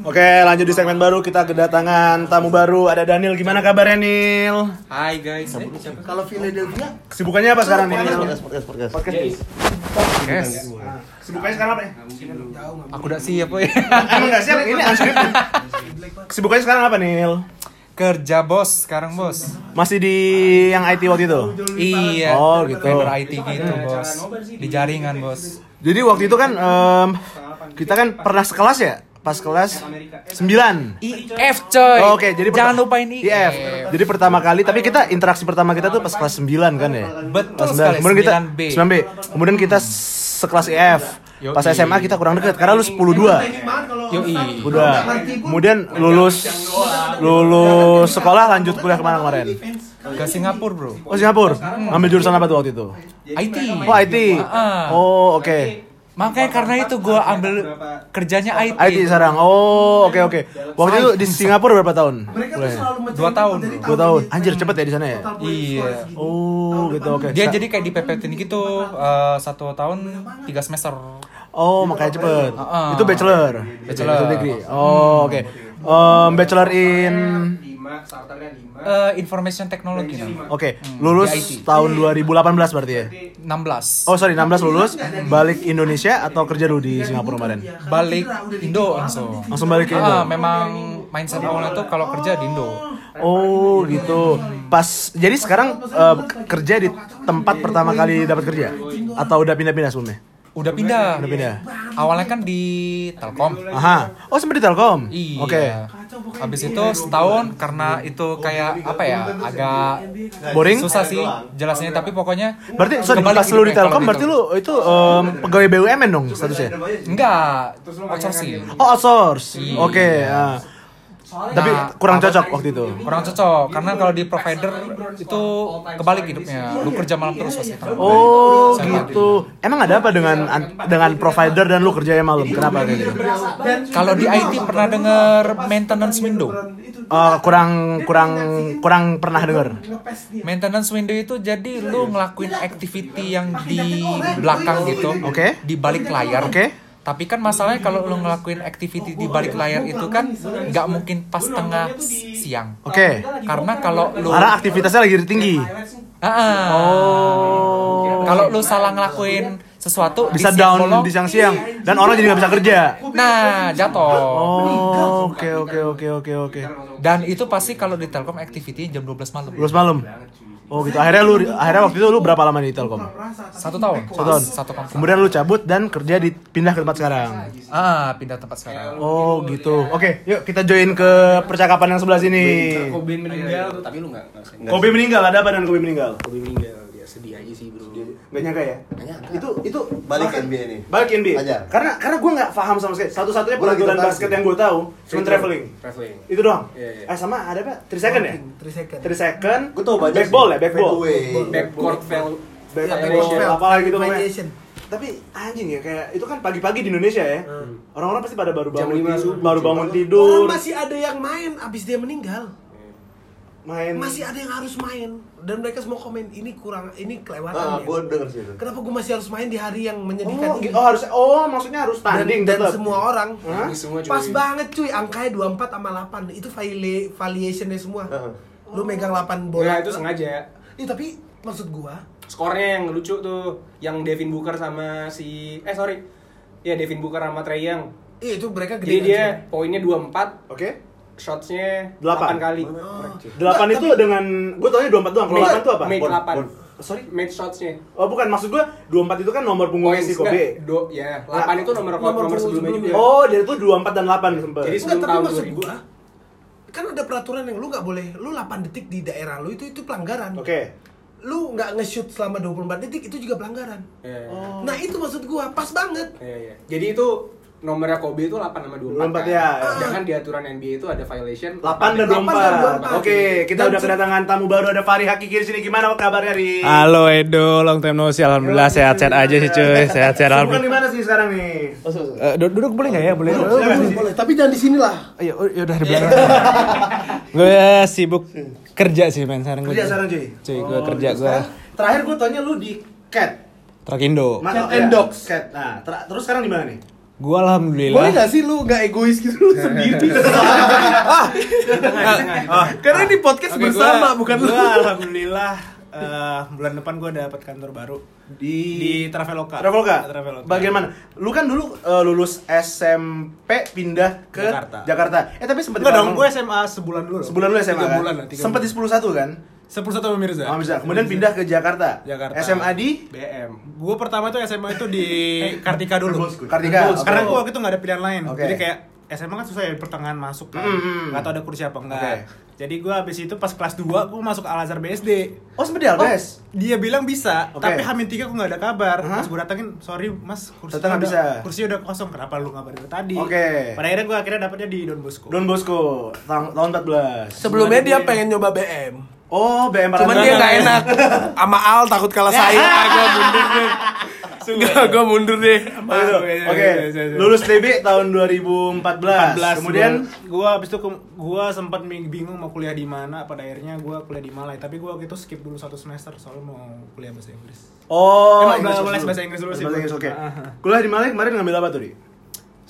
Oke, lanjut di segmen baru kita kedatangan tamu baru. Ada Daniel. Gimana kabarnya, Nil? Hai guys. Eh? Kalau Philadelphia Kesibukannya apa sekarang, Nil? podcast podcast podcast. Podcast. Yes. Kesibukannya sekarang apa ya? Aku udah siap boy. Emang nggak siap? Ini unscripted. Kesibukannya sekarang apa, Nil? Kerja bos sekarang bos. Masih di yang IT waktu itu? Iya. Oh, gitu. Vendor IT gitu bos. Di jaringan bos. Jadi waktu itu kan kita kan pernah sekelas ya? Pas kelas 9 IF coy. Oh, Oke, jadi jangan lupain IF. IF. Jadi pertama kali, tapi kita interaksi pertama kita tuh pas kelas 9 kan ya? Betul Kelas sekali, 9. Kemudian kita 9B. 9B. Kemudian kita sekelas IF. Yoi. Pas SMA kita kurang deket karena lu 10 2. Yoi. Udah. Kemudian lulus lulus sekolah lanjut kuliah ke mana kemarin? Ke Singapura bro. Oh Singapura. Ambil jurusan apa tuh waktu itu? IT. Oh IT. Ah. Oh oke. Makanya karena itu gue ambil kerjanya IT. IT sekarang. Oh oke oke. Waktu itu di Singapura berapa tahun? Kuliahnya? Dua tahun. Dua tahun. Anjir cepet ya di sana ya? Iya. Oh gitu oke. Dia Sa- jadi kayak dipepetin gitu eh, satu tahun tiga semester. Oh makanya cepet. Ah. Itu bachelor. Bachelor. degree. Oh oke. Um, bachelor in Eh, information technology. Oke, lulus di IT. tahun 2018 berarti ya? 16. Oh sorry, 16 lulus, balik Indonesia atau kerja dulu di Singapura kemarin? Balik Indo langsung. Langsung balik ke Indo? Ah, memang mindset awalnya tuh kalau kerja di Indo. Oh gitu. Pas, jadi sekarang eh, kerja di tempat pertama kali dapat kerja? Atau udah pindah-pindah sebelumnya? Udah pindah. Udah pindah. Awalnya kan di Telkom. Aha. Oh sempat di Telkom? Iya. Oke. Habis itu setahun karena itu kayak apa ya agak Boring? susah sih jelasnya tapi pokoknya Berarti sorry, pas lu di Telkom berarti gitu. lu itu em, pegawai BUMN dong statusnya? enggak outsourcing Oh outsource. Iya. Oke. Ah. Tapi Nah, kurang cocok waktu itu. kurang cocok karena kalau di provider itu kebalik hidupnya lu kerja malam terus pasti Oh Sama gitu. Emang ada apa dengan dengan provider dan lu kerjanya malam? Kenapa kayak gitu? kalau di IT pernah denger maintenance window Eh, kurang kurang kurang pernah denger. Maintenance window itu jadi lu ngelakuin activity yang di belakang gitu, Oke. di balik layar. Oke. Tapi kan masalahnya kalau lu ngelakuin activity di balik layar itu kan nggak mungkin pas tengah siang. Oke. Karena kalau lu Karena aktivitasnya lagi tinggi. Ah, ah. Oh. kalau lu salah ngelakuin sesuatu di Bisa siang down bolong, di siang-siang dan orang jadi nggak bisa kerja. Nah, jatuh. Oh, oke oke oke oke oke. Dan itu pasti kalau di Telkom activity jam 12 malam. Lulus malam. Oh gitu. Akhirnya lu akhirnya waktu itu lu berapa lama di Telkom? Satu tahun. Satu tahun. Satu kontrak. Kemudian lu cabut dan kerja di pindah ke tempat sekarang. Ah, pindah tempat sekarang. Oh gitu. Oke, yuk kita join ke percakapan yang sebelah sini. Kobe meninggal tapi lu nggak nggak usah- Kobe meninggal, ada apa dengan Kobe meninggal? Kobe meninggal sedih aja sih bro Gak nyangka ya? Nggak nyangka. Itu itu Balik bahkan- NBA nih. Balik NBA. Ajar. Karena karena gue nggak paham sama sekali. Satu-satunya peraturan basket sih. yang gue tahu cuma traveling. traveling Itu doang. Iya, iya. Eh sama ada apa? 3 second ya? 3 second. 3 second. Gue tau banyak back sih. ball ya, back ball. Fadeaway. backcourt fail Back Iya, ball, back ball. apalah gitu. Variation. Tapi anjing ya kayak itu kan pagi-pagi di Indonesia ya. Orang-orang pasti pada baru bangun tidur, baru bangun tidur, Orang masih ada yang main abis dia meninggal. Main Masih ada yang harus main dan mereka semua komen ini kurang ini kelewatan Ah, ya. gue denger sih itu. Kenapa gue masih harus main di hari yang Oh, menyedihkan gitu. ini? oh harus oh maksudnya harus dan, tanding dan tetap. semua orang? Ini semua cuy. pas banget cuy angkanya 24 sama 8 itu variationnya semua. Heeh. Lu megang 8 Enggak, bola. itu sengaja Iya tapi maksud gua skornya yang lucu tuh yang Devin Booker sama si eh sorry ya Devin Booker sama Trey Young Iya itu mereka gede jadi kan, dia cuy. poinnya 24 Oke. Shotsnya Delapan. 8 kali Delapan Nggak, itu tapi- dengan gue taunya 24 doang. Kalau Make- 8 itu apa? make Bon, 8 bon. Sorry. made shotsnya Oh bukan maksud gue 24 itu kan nomor punggungnya si Kobe. do, ya 8 itu nomor Nomor nomor, punggung sebelumnya juga. Oh, dia itu 24 dan 8 sempet. Jadi sebelum tapi tahun maksud 2000. gua kan ada peraturan yang lu nggak boleh lu 8 detik di daerah lu itu itu pelanggaran. Oke. Lu nggak nge-shoot selama 24 detik itu juga pelanggaran. Iya, iya. Oh. Nah, itu maksud gua pas banget. Iya, iya. Jadi itu nomornya Kobe itu 8 sama 24 24 kan? ya. Sedangkan di aturan NBA itu ada violation 8 dan 8 dan 24. 24. Oke, kita Dan udah kedatangan tamu baru ada Fari Hakiki di sini. Gimana kabarnya, Ri? Halo Edo, long time no see. Alhamdulillah sehat-sehat aja sih cuy, sehat-sehat Bukan alhamdulillah. di mana sih sekarang nih? Eh, du- duduk boleh nggak ya? Boleh. Duduk, Oh, silakan. Boleh, boleh. Tapi jangan di sini lah. Ya ya udah di belakang. gue sibuk kerja sih men sekarang gue. Kerja sekarang, cuy. Cuy, gue Oh, kerja gue. Terakhir gue tanya lu di Cat. Trakindo. Cat ya, and Dogs. Cat. Nah, ter- terus sekarang di mana nih? Gua alhamdulillah. Boleh gak sih lu gak egois gitu lu sendiri? ah, ah, karena ini podcast Oke, bersama gua- bukan lu. gua alhamdulillah eh, bulan depan gue dapat kantor baru Di di Traveloka. Traveloka. Traveloka. Bagaimana? Lu kan dulu eh, lulus SMP pindah ke Jakarta. Jakarta. Eh tapi sempat Enggak dong, gue SMA sebulan dulu. sebulan lu SMA Tiga kan? bulan lah, Sempat di 10 kan? Sepuluh satu Mirza. Oh, bisa. Kemudian pindah ke Jakarta. Jakarta. SMA di BM. Gue pertama itu SMA itu di Kartika dulu. Kartika. Karena Oke. gue waktu itu nggak ada pilihan lain. Oke. Jadi kayak SMA kan susah ya pertengahan masuk kan. Mm, mm. Nggak tahu ada kursi apa enggak. Oke. Jadi gue habis itu pas kelas 2 gue masuk Al Azhar BSD. Oh, sempat di Albes. Dia bilang bisa, Oke. tapi Hamin tiga gue nggak ada kabar. Hah? Pas gue datengin, sorry mas, kursi nggak bisa. kursi udah kosong. Kenapa lu ngabarin gue tadi? Oke. Pada akhirnya gue akhirnya dapetnya di Don Bosco. Don Bosco tahun, tahun 14. Sebelumnya dia pengen nyoba BM. Oh, BM Cuman dia gak enak sama Al takut kalah saing. Ah, gue mundur deh. Enggak, gue mundur deh. Gitu. Oke, lulus TB tahun 2014. Kemudian gue abis itu gua sempat bingung mau kuliah di mana. Pada akhirnya gue kuliah di Malai. Tapi gue waktu itu skip dulu satu semester soalnya mau kuliah bahasa Inggris. Oh, Emang bahasa Inggris dulu sih, Bahasa. Inggris, oke. Ah. Kuliah di Malaysia kemarin ngambil apa tuh, Di?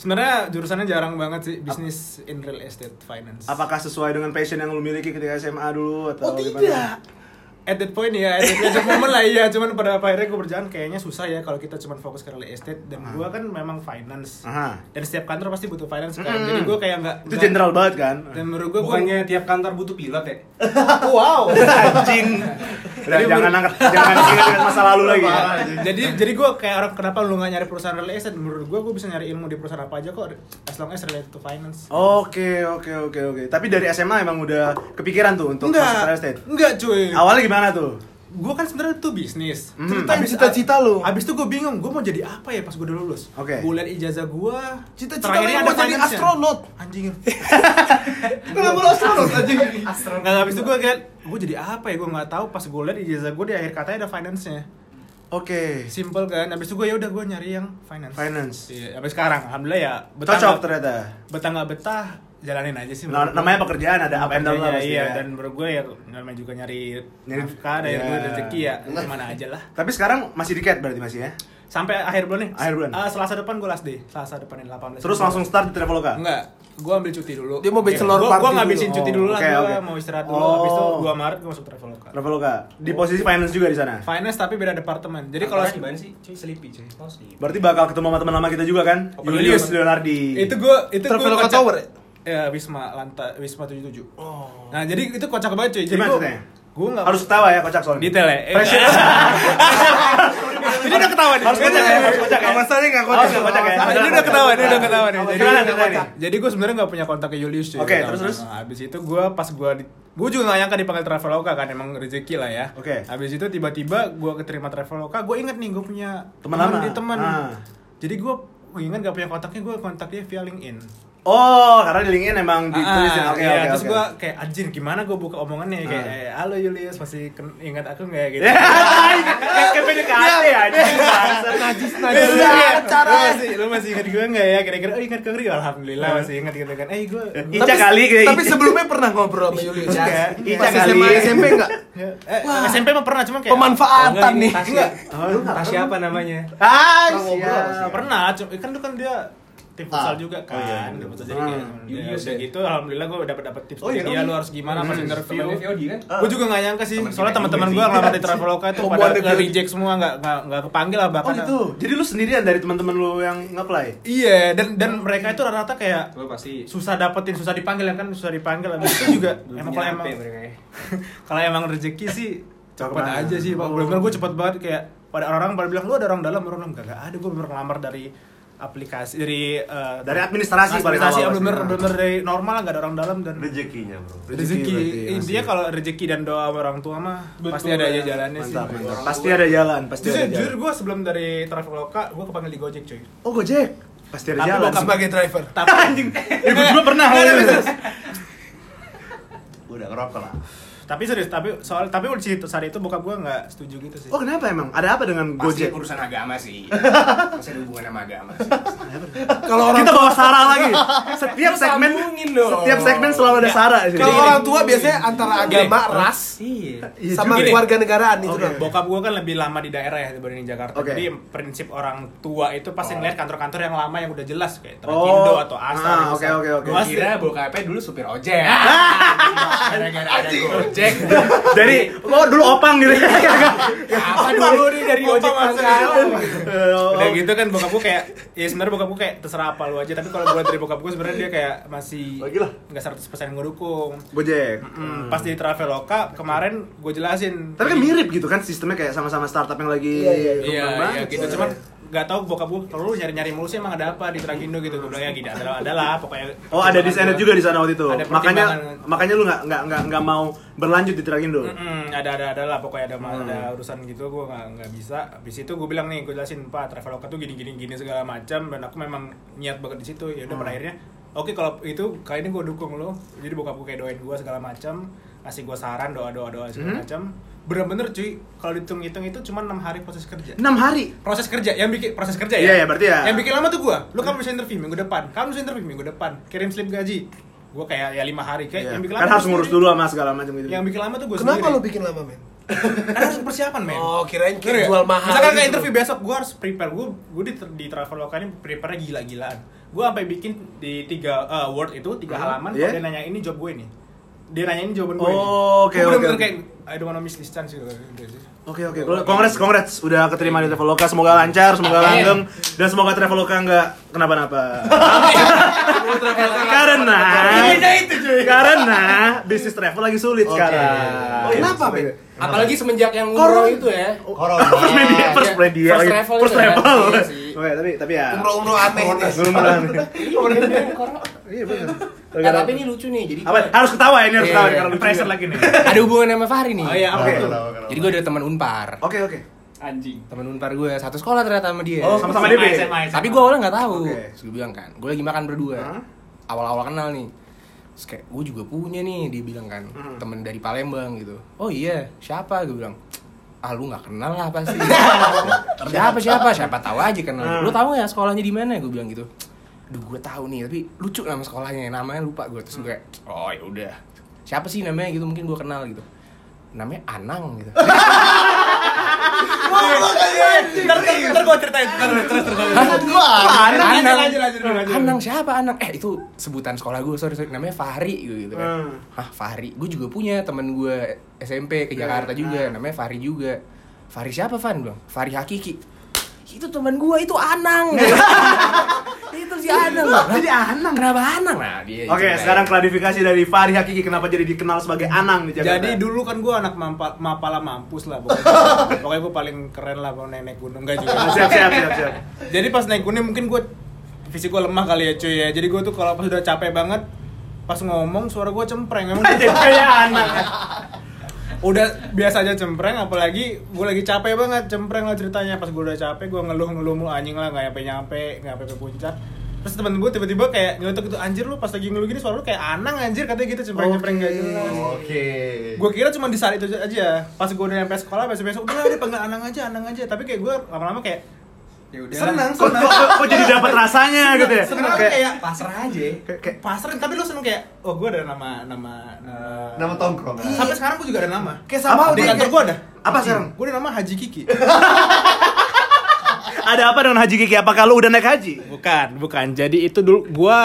Sebenarnya jurusannya jarang banget sih bisnis in real estate finance. Apakah sesuai dengan passion yang lu miliki ketika SMA dulu atau Oh gimana? At that point ya, at that moment lah iya, cuman pada akhirnya gue berjalan kayaknya susah ya kalau kita cuma fokus ke real estate dan gue kan memang finance. Aha. Dan setiap kantor pasti butuh finance kan. Mm-mm. Jadi gue kayak nggak Itu nggak- general banget kan? Dan menurut gue Bukannya tiap kantor butuh pilot ya? wow. Anjing. Udah, jangan angkat, jangan ingat-ingat masa lalu lagi ya. jadi jadi gue kayak orang kenapa lu nggak nyari perusahaan real estate menurut gue gue bisa nyari ilmu di perusahaan apa aja kok as long as related to finance Oke, oke, oke, oke. Tapi dari SMA emang udah kepikiran tuh untuk masuk real estate. enggak cuy Awalnya gimana tuh? gue kan sebenarnya tuh bisnis Mhm. Ceritain Abis- cita-cita lu. abis itu gue bingung gue mau jadi apa ya pas gue udah lulus Oke. gue liat ijazah gue Cita-cita lu mau jadi astronot. anjing Kenapa lu astronot anjing? nggak abis itu gue kayak gue jadi apa ya gue nggak tahu pas gue liat ijazah gue di akhir katanya ada finance nya Oke. simple kan abis itu gue ya udah gue nyari yang finance Finance. iya sampai sekarang alhamdulillah ya betah Cocok ternyata. betah nggak betah jalanin aja sih Nah, namanya pekerjaan ada up and down lah Iya, iya ya. dan menurut gue ya namanya juga nyari Nyari- nafkah dari iya. gue rezeki ya gimana aja lah Tapi sekarang masih di cat berarti masih ya? sampai akhir bulan nih Akhir bulan. Eh, selasa depan gue last day selasa depan ini 18 Terus langsung start di Traveloka? enggak gue ambil cuti dulu Dia mau bachelor gue party gue dulu. ngabisin cuti Oh, dulu lah oke, gue oke. mau istirahat dulu Oh. habis itu 2 Maret gue masuk Traveloka Traveloka. Di posisi finance juga di sana. finance tapi beda departemen jadi kalau Kantornya di mana sih? Cuy, Sleepy cuy. Oh, Sleepy. Berarti bakal ketemu sama teman lama kita juga kan? Oh, Julius. Leonardi. itu gue itu gua Traveloka Tower ya? ya Wisma lantai Wisma 77 Oh. nah jadi itu kocak banget cuy jadi Gimana gue gue nggak harus ketawa ya kocak soalnya. detail ya Pressure. ini udah ketawa nih Harus kocak ya, harus kocak ya. Harus kocak. ya. Ini udah ketawa, ini udah ketawa nih. Jadi, jadi gue sebenarnya nggak punya kontaknya Julius cuy. Oke, terus, terus? Nah, habis itu gue pas gue di gue juga gak nyangka dipanggil Traveloka kan emang rezeki lah ya. Oke. Habis itu tiba-tiba gue keterima Traveloka, gue inget nih gue punya Teman lama? di teman. Ah. Jadi gue gue ingat gak punya kontaknya, gue kontak dia via LinkedIn. Oh, karena di LinkedIn emang ditulis ya. Ah, Oke, iya, oke, terus oke. gue kayak anjir gimana gue buka omongannya kayak Ah. eh, halo Julius masih ingat aku nggak gitu. Kayak kayak PDKT ya, anjing. bangsat. Najis Lu najis. lu masih, lu masih ingat gue nggak ya? Kira-kira, oh ingat gue Alhamdulillah masih ingat gitu kan. Eh gue Ica kali kayak Tapi sebelumnya pernah ngobrol sama Julius. Enggak. Ica kali. SMA SMP enggak? Eh, SMP mah pernah cuma kayak Pemanfaatan nih. Tasya. Tasya apa namanya? Ah, Pernah kan itu kan dia tim futsal juga kan. Tim futsal jadi kayak Hmm. ya, udah gitu alhamdulillah gue dapat dapat tips Oh, iya, dia lu harus gimana pas interview. Kan? Gue juga gak nyangka sih, Temen soalnya teman-teman gue ngelamar di Traveloka itu Omongan pada dia. nge-reject semua, gak, gak, gak kepanggil lah Oh bahkan. gitu. Jadi lu sendirian dari teman-teman lu yang nge-apply? Iya, dan dan mereka itu rata-rata kayak Gue pasti susah dapetin, susah dipanggil ya kan, susah dipanggil. Habis itu juga emang kalau emang ya. kalau emang rezeki sih cepet Ke mana? aja sih pak bener-bener gue cepet banget kayak pada orang-orang pada bilang lu ada orang dalam orang dalam gak, gak ada gue bener ngelamar dari aplikasi dari eh, Dari administrasi paling administrasi pasti. bener dari normal gak ada orang dalam dan rezekinya bro Rezeki intinya kalau rezeki dan doa orang tua mah pasti ada aja jalannya sih Mantap, mantap. Pasti ada jalan, pasti Jujur, ada jujur jalan. gue sebelum dari Traveloka gue kepanggil di Gojek cuy Oh, Gojek. Pasti ada Tapi jalan. bokap Sebagai driver. tapi anjing Eh, gue juga pernah. Nggak, nggak, nggak. udah ngerokok lah Tapi serius, tapi soal tapi di situ saat itu bokap gua nggak setuju gitu sih. Oh kenapa emang? Ada apa dengan Pasti Gojek? urusan agama sih. Masih ada hubungan sama agama sih. Kalau orang Kita bawa Sarah lagi. Setiap segmen sambungin dong. setiap segmen selalu ada Sarah di sini. kalau orang tua biasanya antara agama, ras, Iya. sama Gini. keluarga negaraan itu Oke. Bokap gua kan lebih lama di daerah ya dibanding di Jakarta. Oke. Jadi prinsip orang tua itu pasti ngeliat kantor-kantor yang lama yang udah jelas kayak Oh. Trakindo atau Asa. Ah, gitu. oke, oke, oke. Gua kira bokapnya dulu supir ojek. Gara-gara ada Gojek. Jadi, oh dulu opang gitu. Apa dulu nih dari ojek pangkalan? Udah gitu kan bokap gua kayak ya sebenarnya bokap gua kayak terserah apa lu aja tapi kalau gua dari bokap gua sebenarnya dia kayak masih Lagi lah. nggak 100% ngedukung. Gojek. Hmm, pas di Traveloka kemarin gue jelasin. Tapi kan mirip gitu kan sistemnya kayak sama-sama startup yang lagi Iya, kembang iya banget. gitu. Cuman nggak tahu bokap gue kalau lu nyari-nyari mulu sih emang ada apa di Trakindo gitu. Gue bilang ya gitu, adalah adalah pokoknya. Oh ada desainer juga di sana waktu itu. Ada Makanya makanya lu nggak nggak nggak nggak mau berlanjut di Trakindo. Mm-mm, ada ada ada lah pokoknya ada Hmm. ada urusan gitu gue nggak nggak bisa habis itu gue bilang nih gue jelasin pak traveloka tuh gini gini gini segala macam dan aku memang niat banget di situ ya udah Hmm. pada akhirnya oke kalau itu kali ini gue dukung lo jadi bokap gue kayak doain gue segala macam kasih gue saran doa doa doa segala Hmm. macam bener-bener cuy kalau dihitung hitung itu cuma enam hari proses kerja Enam hari. proses kerja yang bikin proses kerja ya Iya, iya, berarti ya. yang bikin lama tuh gua lu kamu bisa interview minggu depan kamu bisa interview minggu depan kirim slip gaji gua kayak ya lima hari kayak Iya. yang bikin Kan lama harus gua ngurus dulu sama segala macam gitu. yang bikin lama tuh gua Kenapa sendiri lu bikin lama, men? kan harus persiapan men Oh, kirain kayak nggak? jual mahal. Misalkan kayak gitu. interview besok, gue harus prepare. Gue gue di, di Traveloka ini prepare gila-gilaan. Gue sampai bikin di tiga eh, word itu tiga halaman. Iya. Dia nanya ini job gue nih. Dia nanya ini jawaban gue. Oh, oke, Gue oke, oke. kayak I don't wanna miss this chance gitu. Sih. Oke oke, congrats congrats udah keterima di Traveloka, semoga lancar, semoga langgeng dan semoga Traveloka nggak kenapa-napa. karena karena bisnis travel lagi sulit sekarang. Oh, kenapa, men? Apalagi semenjak yang umroh itu ya. First media, first Iya. media, First travel first ya. travel. Iya. Oke, tapi tapi ya. Umroh-umroh aneh. Belum pernah. Iya benar. Nah, tapi ini lucu nih. Jadi Apa? Harus ketawa ini harus Iya, ketawa iya. karena lucu Pressure juga. lagi nih. ada hubungan sama Fahri nih. Oh iya, oke. Jadi gue ada teman Unpar. Oke oke. Anjing. Teman Unpar gue satu sekolah ternyata sama dia. Oh, sama-sama DB. Tapi gue awalnya nggak tahu. Terus gue bilang kan, gue lagi makan berdua. Awal-awal kenal nih. Terus kayak gue juga punya nih, dia bilang kan, Hmm. temen dari Palembang gitu. Oh iya, siapa? Gue bilang, ah lu nggak kenal lah pasti. siapa siapa? Siapa tahu aja kenal. Hmm. Lu tahu ya sekolahnya di mana? Gue bilang gitu. Duh gue tahu nih, tapi lucu nama sekolahnya, namanya lupa gue. Terus gue kayak, oh ya udah. Siapa sih namanya gitu? Mungkin gue kenal gitu. Namanya Anang gitu. Ntar ntar gue ceritain. Ntar terus terus. Anang, siapa Anang? Eh itu sebutan sekolah gue, sorry, sorry. namanya Fahri gitu, gitu kan. Hmm. Hah Fahri? Gue juga punya temen gue SMP ke Jakarta juga, namanya Fahri juga. Fahri siapa Van? Bang? Fahri Hakiki. Itu temen gue itu Anang. itu si Anang. Lah, Jadi Anang. Kenapa Anang? Nah dia. Oke, ceritain. sekarang klarifikasi dari Fahri Hakiki kenapa jadi dikenal sebagai Anang di Jakarta. Jadi dulu kan gue anak mampa, mapala mampus lah pokoknya. pokoknya gue paling keren lah kalau naik, naik gunung enggak juga. siap siap siap siap. Jadi pas naik gunung mungkin gue fisik gue lemah kali ya cuy ya. Jadi gue tuh kalau pas udah capek banget pas ngomong suara gue cempreng emang Jadi kayak Anang. Udah biasa aja cempreng apalagi gue lagi capek banget cempreng lah ceritanya. Pas gue udah capek gue ngeluh ngeluh mulu anjing lah nggak nyampe nyampe nggak nyampe puncak. Terus temen gue tiba-tiba kayak nyelotok gitu anjir lu pas lagi ngeluh gini suara lu kayak anang anjir katanya gitu cempreng cempreng gak jelas Oke. gue kira cuma di saat itu aja. Pas gue udah nyampe sekolah besok besok udah udah panggil anang aja anang aja. Tapi kayak gue lama-lama kayak ya udah Senang, kok, kok, kok, kok jadi dapat rasanya gitu ya? seneng Kayak- kayak pasrah aja. kayak, kayak pasar tapi lu seneng kayak oh gue ada nama nama nama Nama tongkrong. sampai sekarang gue juga ada nama Kayak sama Apa? di udah kantor gue ada apa sekarang? gue ada nama Haji Kiki Ada apa dengan Haji Kiki? Apakah lu udah naik haji? bukan bukan jadi itu dulu gue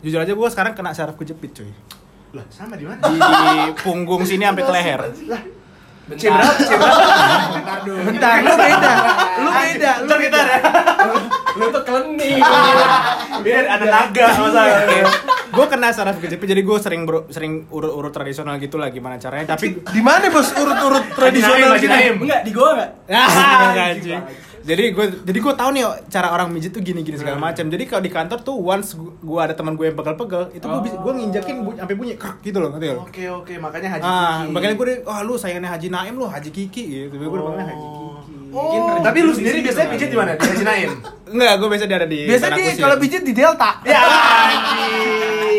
jujur aja gue sekarang kena saraf kejepit cuy Lah, sama di mana? di, di punggung sini sampai ke leher C berapa? C berapa? Bentar dulu. Bentar, lu beda. Lu beda. Lu beda ya. Lu tuh klenik. Biar ada naga masalah. gue kena saraf kejepit jadi gue sering bro, sering urut-urut tradisional gitu lah gimana caranya tapi Di mana bos urut-urut tradisional? Naim. Enggak, di gua enggak? Ah, anjing. Jadi gue jadi gue tahu nih cara orang mijit tuh gini-gini segala macam. Jadi kalau di kantor tuh once gue ada teman gue yang pegel-pegel, itu gue gue nginjakin bu, sampai bunyi krek gitu loh, ngerti lo? Oke, oke, makanya Haji Ah, Kiki. makanya gue wah lu sayangannya Haji Naim lu Haji Kiki gitu. Gue panggilnya Haji Kiki. Oh. Tapi lu sendiri biasanya pijit di mana? Di Haji Naim. Enggak, gue biasa ada di Biasa Kusir. kalau pijit di Delta. Ya anjing,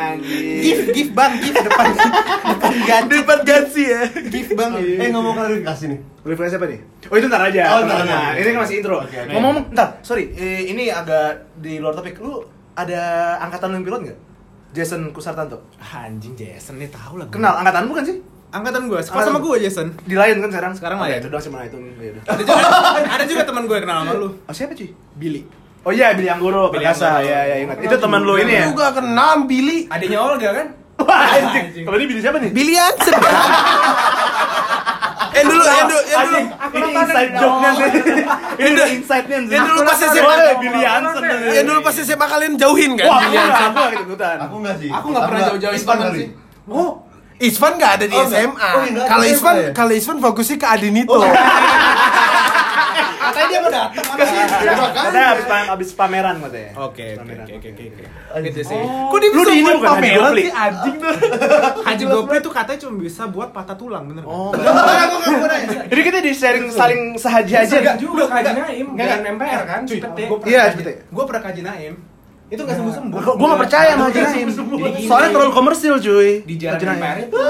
anjing. gift gift bang gift depan depan Debat gansi ya. Gift bang. Eh ngomong klarifikasi nih. Refresh apa nih? Oh itu ntar aja. Oh, ntar. Nah, ini kan masih intro. Oke. Ngomong-ngomong, ntar, sorry, eh, ini agak di luar topik. Lu ada angkatan lu yang pilot nggak? Jason Kusartanto. Anjing Jason nih tahu lah. gua. Kenal angkatan bukan sih? Angkatan gue, sekelas sama gue Jason. Di Lion kan sekarang? Sekarang Oh, Lion. ya, Itu doang sih mana itu. Ada juga, ada juga teman gue kenal sama lu. Oh siapa cuy? Billy. Oh iya, Billy Anggoro, Billy Perkasa. Anggoro. Ya, ya ingat. Itu teman lu ini ya? Lu gak kenal Billy. Adanya Olga kan? Wah, anjing. Kalau ini Billy siapa nih? Billy Hansen. Eh dulu, eh dulu, eh dulu. Ini inside joke-nya sih. Ini udah inside-nya sih. Yang dulu pas SMA. Billy Hansen. Yang dulu pas SMA kalian jauhin kan? Wah, aku Hansen. nggak, aku. Aku enggak sih. Aku nggak pernah jauh-jauh Ispan Ispan kali. sih. Oh, Isvan gak ada di Oh. SMA. Oh, Kalau Isvan, ya? kalau Isvan fokusnya ke Adinito. Katanya dia mau datang Katanya habis pa- habis pameran katanya. Oke, oke, Pameran. oke, oke, oke. Gitu sih. Kok dia Lu bisa di ini buat bukan, Haji pameran sih anjing tuh. Haji Gopri itu katanya cuma bisa buat patah tulang, bener nggak? Oh, Jadi kita di sharing saling sehaji aja. Enggak juga ke Haji Naim, Enggak, dengan. MPR kan? Iya, Gua pernah ke Haji Naim. Itu nggak sembuh-sembuh. Gue gak percaya sama Haji Naim. Soalnya terlalu komersil cuy. Di jalan Haji Naim. Itu.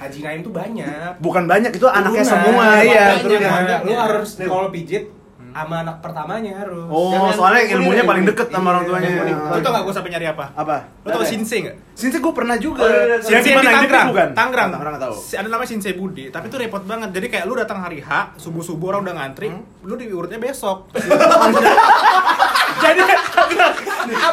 Haji Naim tuh banyak. Bukan banyak itu anaknya semua iya. banyak. Lu harus kalau pijit sama anak pertamanya harus. Oh, Jangan soalnya ilmunya paling deket sama orang Iya, tuanya. Lu tau gak gue sampai nyari apa? Apa? Lu tau Shinsei gak? Sinse gue pernah juga. Oh, iya, iya, Yang di Tangerang, bukan? Tangerang. Tangerang nggak tahu. Si- Ada namanya Shinsei Budi, tapi itu repot banget. Jadi kayak lu datang hari H, subuh-subuh orang udah ngantri, lu diurutnya besok. Jadi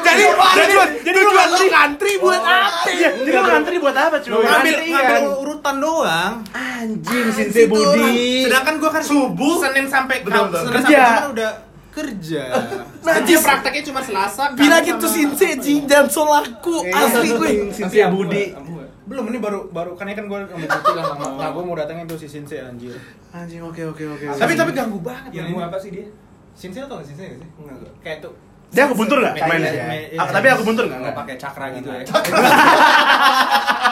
Jadi, jadi, jadi tujuan lu ngantri buat apa? Iya, jadi lu ngantri buat apa cuy? ngambil ngambil urutan doang. Anjing Sinse Budi. Sedangkan gua kan subuh Senin sampai Kerja. sampai Jumat udah kerja. Nah, dia prakteknya cuma Selasa. Bila gitu sinse jinjan solaku asli gue. Sinse Budi. Belum ini baru baru kan ini kan gua mau bukti lah sama. Nah, gua mau datangin tuh si Shinsei anjir. Anjing oke oke oke. Tapi tapi ganggu banget. Ini. apa sih dia? Shinsei tau gak Shinsei gak sih? Enggak, enggak. Kayak tuh Dia aku buntur nggak Iya, mainnya? iya, iya. Ah, Tapi aku buntur nggak? Enggak pakai cakra gitu ya.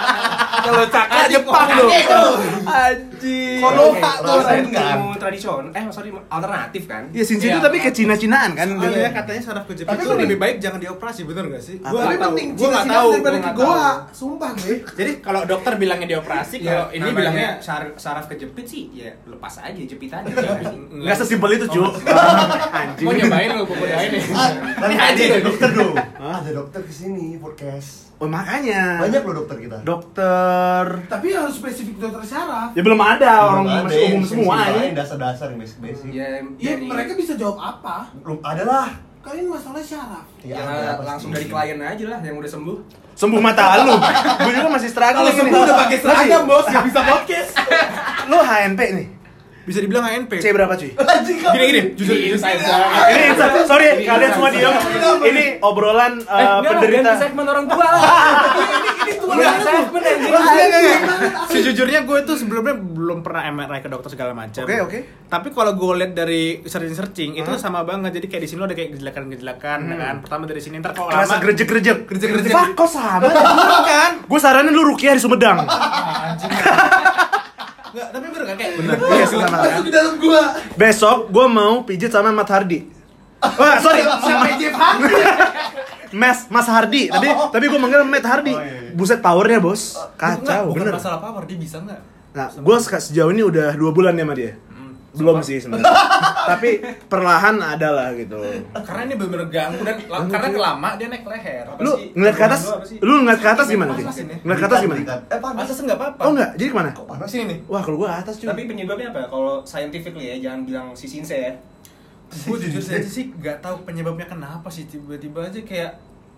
Kalau cakra Jepang dong. Anjing. Konoha tuh. Rasain nggak? Ilmu tradisional, eh sorry alternatif kan? Ya Sinse itu tapi ke Cina-Cinaan kan. Katanya katanya saraf kejepit Tapi itu lebih baik jangan dioperasi, bener gak sih? Gua Tapi nggak tahu. penting Gua nggak Cina-Cina tahu. daripada gua ke nggak goa. tahu. Sumpah gue. Jadi kalau dokter bilangnya dioperasi, Ya, kalau ini ini bilangnya saraf, saraf kejepit sih, ya lepas aja jepit aja. Nggak sesimpel itu cu. Anjing. Mau nyobain lu, gua nyobain nih. Tapi ada dokter dong. Ada dokter ke sini podcast. Oh makanya. Banyak loh dokter kita. Dokter. Tapi harus spesifik dokter syaraf. Ya belum ada orang Belum ada masih umum semua ya. Dasar-dasar yang basic-basic. Ya, Iya, dari- mereka bisa jawab apa? Belum ada lah. Kalian masalah syaraf. Ya, Ya, pasti. langsung dari klien aja lah yang udah sembuh. Sembuh mata lu. Gue juga masih struggle Kalau sembuh udah pakai seragam, Bos, gak bisa podcast. Lu HNP nih. Bisa dibilang HNP. C berapa cuy? Gini gini, jujur Ini Ini sorry kalian semua diam. Ini obrolan uh, penderita. segmen orang tua lah. Ini tua segmen anjing. Sejujurnya gue tuh sebelumnya belum pernah MRI ke dokter segala macam. Oke, oke. Tapi kalau gue lihat dari searching searching itu sama banget. Jadi kayak di sini lo ada kayak gejelakan-gejelakan kan. Pertama dari sini ntar kalau lama gerejek-gerejek. Gerejek-gerejek. Kok sama? kan? Gue saranin lu Rukiah di Sumedang. Enggak, tapi bener kan kayak Bener. Iya, sama. Masuk ke dalam gua. Besok gue mau pijit sama Mat Hardi. Wah, sorry. Sampai Jeff Hardy. Mas Mas Hardi, tapi tapi gue manggil Matt Hardi. Oh, iya, iya. Buset powernya bos, Enggak, kacau, bukan bener. masalah power dia bisa enggak? Nah, gue sejauh ini udah dua bulan ya sama dia. Belum sih sebenarnya. tapi perlahan ada lah gitu. Karena ini bener-bener ganggu dan la- karena kelama dia naik leher. Apa Lu sih? ngeliat ke atas, Apa sih? lu ngeliat ke atas gimana sih? Ini. Ngeliat ke atas gimana? Eh panas. Atas enggak apa-apa. Oh enggak, jadi ke mana? Kok panas? Sini nih. Wah kalau gue atas cuy. Tapi penyebabnya apa? Kalau scientifically ya, jangan bilang si Sinse ya. Gue jujur saja sih nggak tahu penyebabnya kenapa sih tiba-tiba aja kayak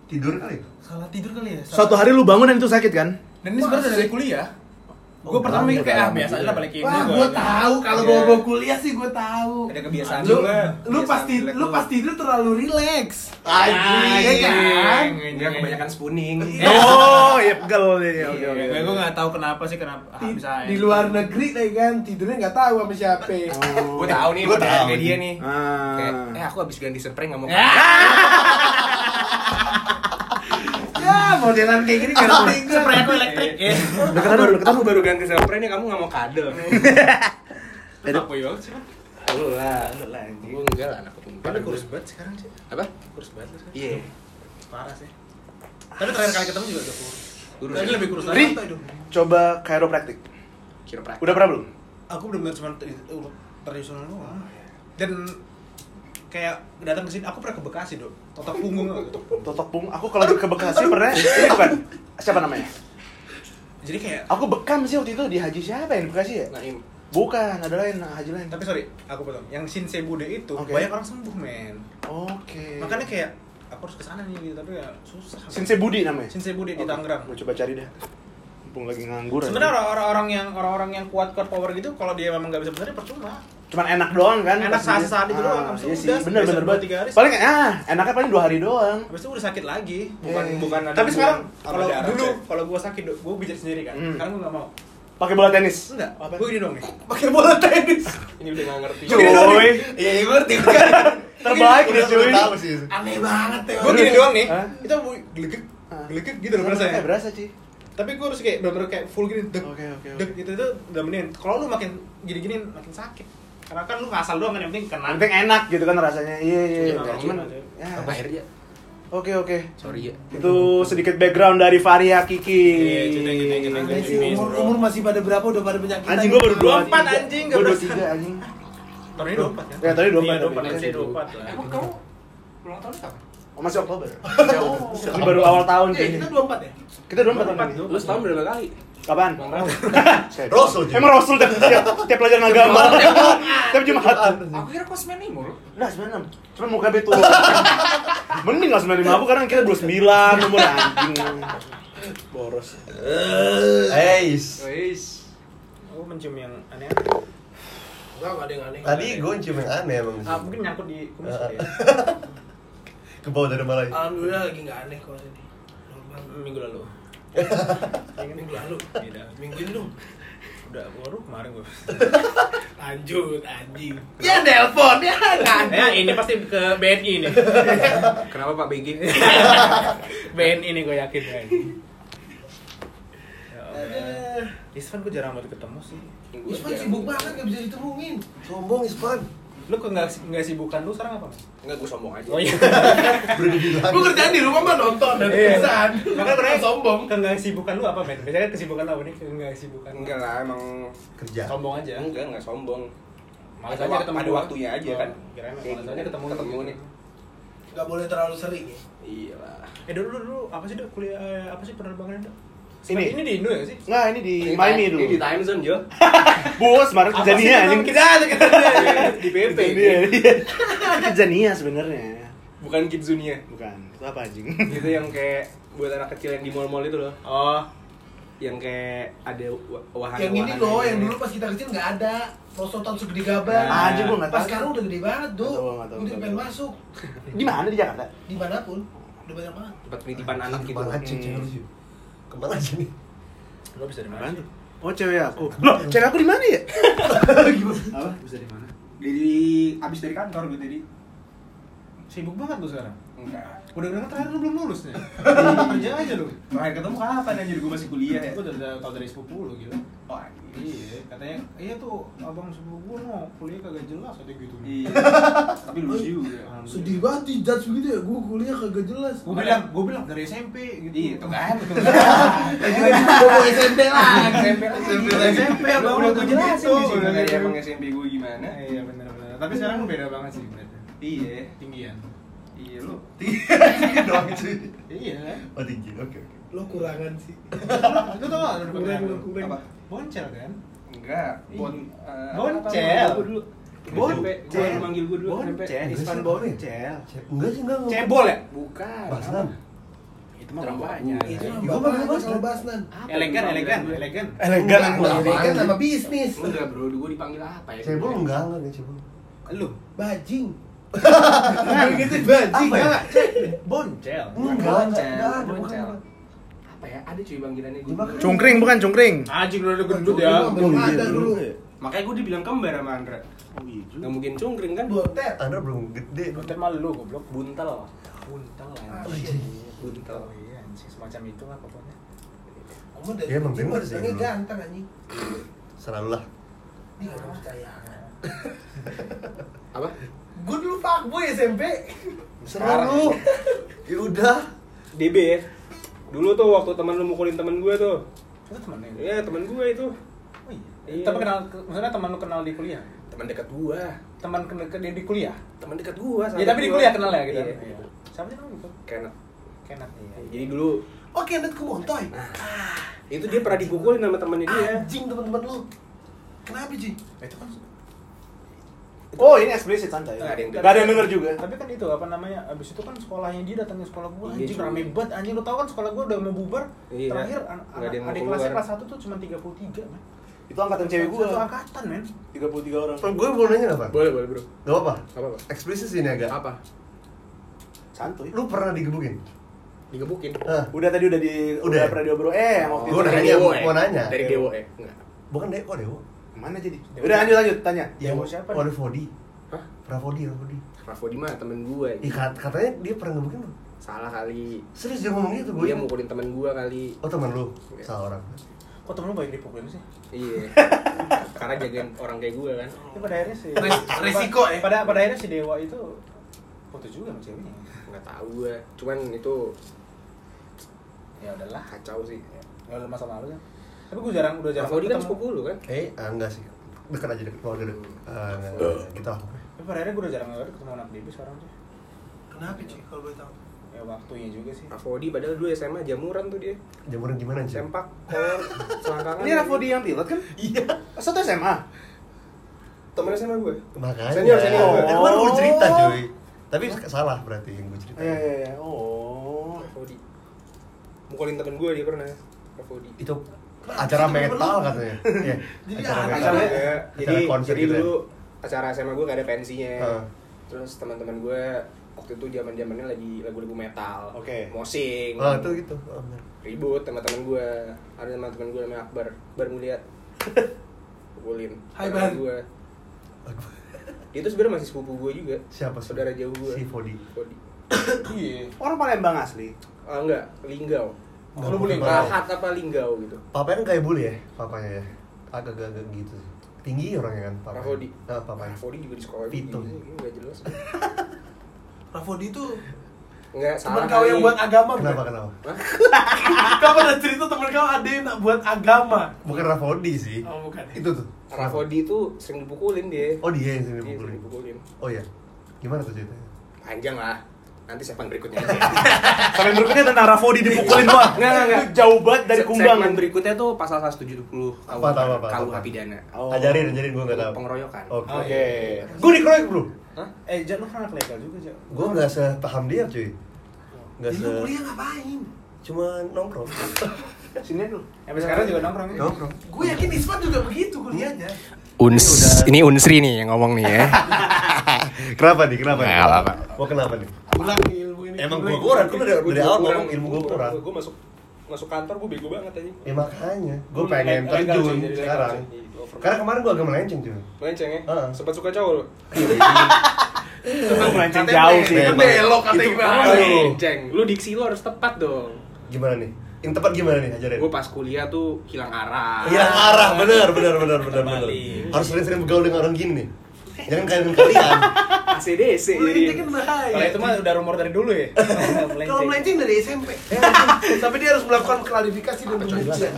Tidur kali. salah tidur kali ya. Salah- Suatu hari lu bangun dan itu sakit kan? Dan ini sebenarnya dari kuliah. Oh, gue pertama udah mikir kayak ah biasa aja lah balik. Wah, gua- gua tahu kalau Iya. bawa bawa kuliah sih gua tahu. Ada kebiasaan Lu juga. lu pasti lu pasti tidur terlalu relax. Anjing. Iya kan? Enggak kebanyakan spooning. Oh, iya pegel nih. Oke oke. Gue gue nggak tahu kenapa sih kenapa ah, Di, bisa. di luar negeri deh kan tidurnya nggak tahu sama siapa. Gue tahu nih, gue tahu. dia nih. Ah. Kayak, eh aku habis ganti spray nggak mau. Ya modelan kayak gini kan Spray aku elektrik. Ya. Deketan dulu, deketan Aku baru ganti spray nih kamu nggak mau kadel. Apa ya sih? Lu lah, lu lah. Gue enggak lah anak perempuan. Tapi kurus banget sekarang sih. Apa? Kurus banget lu sekarang. Iya. Parah sih. Tapi terakhir kali ketemu juga udah kurus. Kurus. Lagi lebih kurus Ri, lagi. coba chiropractic. Chiropractic. Udah pernah belum? Aku benar-benar cuma tra- tradisional doang. Dan kayak datang ke sini aku pernah ke Bekasi, Dok. Totok punggung gitu. Totok pung. Aku kalau ke Bekasi pernah. Ini bukan. Siapa namanya? Jadi kayak Aku bekam sih waktu itu di haji siapa yang di Bekasi ya? Naim. Bukan, ada lain, haji lain. tapi sorry, aku potong. Yang Shinsei Bude itu Oke. banyak orang sembuh, men. Oke. Makanya kayak aku harus ke sana nih gitu, tapi ya susah. Shinsei Budi namanya. Shinsei Bude di Oke. Tangerang. Gue coba cari deh. Mumpung lagi nganggur. Sebenarnya orang-orang yang orang-orang yang kuat kuat power gitu kalau dia memang nggak bisa besar percuma. Cuman enak doang kan? Enak saat-saat itu doang, Ah, itu Iya sih, udah, bener bener banget. tiga hari. Paling ah, enaknya paling dua hari doang. Habis itu udah sakit lagi. Bukan Eh. bukan ada Tapi sekarang kalau dulu kalau gua sakit gua pijat sendiri kan. Hmm. Sekarang gua nggak mau. Pakai bola tenis. Enggak, Apa? gua gini dong nih. Pakai bola tenis. ini udah nggak ngerti. Cuy, Iya, iya gue ngerti. terbaik Udah cuy. udah tahu sih. Aneh banget ya. Gua gini doang nih. Hah? Itu mau gelegek, gelegek gitu loh rasanya. Eh, berasa sih. Tapi gua harus kayak bener-bener kayak full gini, deg, Oke, oke, deg oke. gitu itu udah mendingan. Kalau lu makin gini-gini makin sakit. Karena kan lu ngasal doang kan yang penting kena. Yang penting enak gitu kan rasanya. Iya iya. Iya, iya. Cuman ya. Apa airnya? Oke oke. Sorry ya. Itu sedikit background dari Varia Kiki. Iya, umur, umur masih pada berapa udah pada penyakitan. Anjing gua baru dua 24 anjing, nggak Gua dua berasa. tiga anjing. Tahun ini 24 kan? Ya, tadi 24 Iya, tapi. 24, MC 24 lah. Emang kamu ulang tahun kapan? Oh, masih Oktober. Ini baru awal tahun Eh, kayaknya. kita 24 ya? Kita dua empat tahun lagi. Lu setahun berapa kali? Kapan? Rasul. Emang Rasul tiap, tiap, tiap pelajaran agama. Tiap Jumat. Aku kira kau 95 loh. Nah, 96. Cuman muka betul. Mending lah 95 aku karena kita 29 umur anjing. Boros. Eis. Wis. Aku mencium yang aneh. Enggak, enggak ada yang aneh. Tadi gue cium yang aneh emang. Ah, mungkin nyangkut di kumis ya. Ke bawah dari Malai. Alhamdulillah lagi enggak aneh kok ini. Minggu lalu. Minggu lalu. Tidak. Minggu ini dong. Udah baru kemarin gue. Lanjut anjing. Ya nelpon ya. Ya ini pasti ke BNI nih. Kenapa Pak BG? BNI nih gue yakin ya. Ya Allah. Isvan gue jarang banget ketemu sih. Ispan sibuk banget gak bisa ditemuin. Sombong Ispan. Lu kok nggak nggak sibukan lu sekarang apa? Mas? Enggak, gue sombong aja. Oh iya. Gue kerjaan di rumah mah nonton dan Iya. pisan. Makanya pernah sombong. Kan nggak sibukan lu apa men? Biasanya kesibukan lu apa nih? Nggak sibukan. Enggak lah, emang Kerja. Sombong aja. enggak enggak sombong. Malas aja ketemu ada waktunya aja Oh, kan. Malas aja ketemu ketemu nih. Gak boleh terlalu sering ya. Iya lah. Eh dulu dulu, dulu apa sih dok kuliah eh, apa sih penerbangan dok? Ini? ini di Indo ya sih? Enggak, ini di Miami dulu. Ini di time zone, Jo. Bos, kemarin Apa ke sih Zania itu? anjing. Kita ada kita ada. Di PP. Iya, iya. Ke Zania sebenarnya. Bukan Kidzunia. Bukan. Itu apa anjing? Itu yang kayak buat anak kecil yang di mall-mall itu loh. Oh, Yang kayak ada wa- wahana Yang ini loh, yang dulu pas kita kecil nggak ada. Prosotan segede gaban. Nah, anjing gua enggak Pas tahu. sekarang udah gede banget, tahu, Udah pengen masuk. Di mana di Jakarta? Di mana pun. Udah banyak banget. tempat penitipan anak gitu. Ke mana Ke mana aja nih? lo bisa di mana? Sih? Oh, cewek aku. Loh, cewek aku di mana ya? Apa? Bisa di mana? Di abis dari kantor gue tadi. Sibuk banget lu sekarang. Enggak. Udah dengar terakhir lu belum lulus nih. Kerja aja lu. Terakhir ketemu kapan anjir gue masih kuliah ya? Gue udah udah tau dari sepupu lu gila. Oh. Iya, katanya iya tuh abang sepupu gua mau kuliah kagak jelas katanya gitu. Iya. Tapi lulus juga. Sedih banget di judge begitu ya. Gue kuliah kagak jelas. Gue bilang, gue bilang dari SMP gitu. Iya, tuh kan. Gue mau SMP lah. SMP SMP SMP abang udah tuh jelasin gitu. di sini Udah dari gitu. emang SMP gue gimana. Iya benar-benar. Tapi sekarang beda banget sih. Iya. Tinggian. Iya lu. Tinggi doang cuy. Iya. Oh tinggi, oke oke. Lo kurangan sih. Lu tau gak lu Kurang, lu? kurang. Apa? Boncel kan? Enggak. Bon. eh, Boncel. Gue dulu. Boncel. Gue manggil gue dulu. Boncel, Ispan Boncel. Ce- Enggak sih enggak. Cebol ya? Bukan. Basnan. Itu mah Terapanya. Itu bapak Basnan. sama Basnan. Elegan, elegan, elegan. Elegan. Ini kan nama bisnis. Enggak bro, gue dipanggil apa ya? Cebol enggak enggak cebol. Lu. Bajing. Gitu. Apa ya? Enggak. Boncel. Boncel, boncel. Apa ya? Ada cuy panggilannya gue. Dimakan. Cungkring bukan cungkring. Anjing lu udah gendut ya. Belum ada dulu. Makanya gue dibilang kembar sama Andra. Oh iya Gak mungkin cungkring kan? Botet. Anda belum gede. Boncel malu lu goblok. Buntel. Buntel Anjing. Buntel. Iya, anjing semacam itu lah pokoknya. Kamu dari Iya, emang kecil bener mah sih, ganteng anjing. Selalu lah. Dia gak percaya. Apa? Gue dulu fuckboy SMP. Selalu. Ya udah. DB ya? Dulu tuh waktu teman lu mukulin temen gue tuh. Itu temennya. Iya, temen gue itu. Oh iya. Iya. Tapi kenal, maksudnya teman lu kenal di kuliah? Teman dekat gua. Teman kenal ke di kuliah? Teman dekat gua. Ya tapi di kuliah kenal ya gitu. Iya. Iya. Siapa sih namanya? Kenneth. Kenneth. Iya. Jadi dulu Oke, net ke Montoy. itu dia pernah dipukulin sama temennya dia. Anjing teman-teman lu. Kenapa, Ji? Itu kan Oh, ini eksplisit santai. Nggak ada yang Nggak ada yang denger juga. Tapi kan itu apa namanya? Abis itu kan sekolahnya dia datangin sekolah gua. Iya, Anjing rame banget. Anjing lu tau kan sekolah gua udah mau bubar. Iya. Terakhir anak yang mau adik kelasnya kelas 1 tuh cuma 33, men. Itu angkatan cewek gua. Satu angkatan, men. 33 orang. Gue mau nanya Pak? Boleh, boleh, Bro. Gak apa-apa. Gak apa-apa. Eksplisit sih ini agak. Apa? Santuy. Lu pernah digebukin? Digebukin. Hah? Udah tadi udah di Udah. pernah diobrol. Eh, waktu Gua itu. nanya, Dewo, mau eh. nanya. Dari Dewo eh. Enggak. Bukan Dewo, kok Dewo? Mana jadi? Udah lanjut lanjut tanya. Yang Dewo siapa Oh, ada nih? Fodi. Hah? Rafodi, Rafodi. Rafodi mah temen gue. Ih, kat- katanya dia pernah ngebukin lu. Salah kali. Serius dia ngomong gitu, gue. Dia mukulin temen gue kali. Oh, teman lu. Iya. Salah orang. Kok temen lu baik dipukulin sih? Iya. Karena jagain orang kayak gue kan. Tapi pada akhirnya sih Res- resiko, ya? Pada pada akhirnya si Dewa itu foto juga sama ceweknya. Nggak tahu gue. Cuman itu Ya udahlah. kacau sih. Ya udah masa lalu kan. Tapi gue jarang udah jarang Rafodi kan sepupu lu kan? Eh, ah, enggak sih. Dekat aja dekat. Ah, enggak, enggak. Kita. Tapi pada akhirnya gue udah jarang banget ketemu anak Dewi sekarang tuh. Kenapa, Ci? Kalau boleh tahu. Ya waktunya juga sih. Rafodi padahal dulu SMA jamuran tuh dia. Jamuran gimana, Cik? Sempak, kor, selangkangan. Ini Rafodi yang pilot kan? Iya. Satu SMA. Temen SMA gue. Makanya. Senior, senior. Eh, kemarin gue cerita, cuy. Tapi salah berarti yang gue cerita. Iya iya iya. Oh. Rafodi. Mukulin temen gue dia pernah. Rafodi. Itu acara metal katanya. Iya. Jadi Acara. Acara, Acara jadi konser jadi gitu ya. dulu acara SMA gue gak ada pensinya. Heeh. Terus teman-teman gue waktu itu zaman zamannya lagi lagu-lagu metal. Oke. Mosing. Oh, itu gitu. Oh. Ribut sama teman gue. Ada sama teman gue namanya Akbar. Akbar ngeliat. Pukulin. Hai, teman Bar. gue. Dia tuh sebenarnya masih sepupu gue juga. Siapa? Saudara jauh gue. Si Fodi. Fodi. Iya. Orang Palembang asli. Ah enggak, Linggau. Oh, lu boleh. Rahat apa Linggau gitu. Papanya kan kayak bule ya, papanya ya. Agak-agak gitu sih. Tinggi orangnya kan, papanya. Rafodi. Nah, papanya. Rafodi juga di sekolah Vito. juga sih, enggak jelas. Rafodi itu Enggak teman salah. kau yang buat agama, Kenapa, bukan? kenapa? Kau pernah cerita teman kau ada yang nak buat agama. Bukan Rafodi sih. Oh, bukan. Itu tuh. Rafodi itu sering dipukulin dia. Oh, dia yang sering Dia sering dipukulin. dipukulin. Oh iya. Gimana tuh ceritanya? Panjang lah. Nanti segmen berikutnya aja. Sampai berikutnya tentang Rafodi dipukulin doang. Enggak, enggak, enggak. Itu Jauh banget dari Se- Kumbang. Segmen berikutnya tuh pasal 170 Apa, tahu, apa, KUH apa? pidana. Oh. Ajarin, ajarin gue nggak tahu. Pengeroyokan. Oke. Oke. Gue dikeroyok bro. Hah? Eh, jangan lu kan anak legal juga, Jak. Gue nggak sepaham dia cuy. Nggak se. lu kuliah ngapain? Cuma nongkrong. Sini dulu. Sampai sekarang juga nongkrong ya. Nongkrong. Gue yakin Ismat juga begitu kuliahnya. Uns, ini Unsri nih yang ngomong nih ya. Kenapa nih? Kenapa? nih? Nggak apa-apa. Mau kenapa nih? Pulang nih ilmu ini. Emang gue kurang. Gue dari, dari awal ngomong ilmu gue kurang. Gue masuk masuk kantor gue bego banget aja. Ya makanya. Gue pengen terjun sekarang. Karena kemarin gue agak melenceng cuy. Melenceng ya? Heeh. Sempat suka cowok? Emang melenceng jauh sih. Itu belok katanya. Melenceng. Lu diksi lu harus tepat dong. Gimana nih? Yang tepat gimana nih? Ajarin. Gue pas kuliah tuh hilang arah. Hilang arah, bener, bener, bener, bener, bener. Harus sering-sering bergaul dengan orang gini nih. Jangan dengan kalian. ACDC Melenceng kan bahaya. Kalau itu mah udah rumor dari dulu ya. Kalau melenceng dari SMP. Tapi dia harus melakukan klarifikasi dan pembuktian.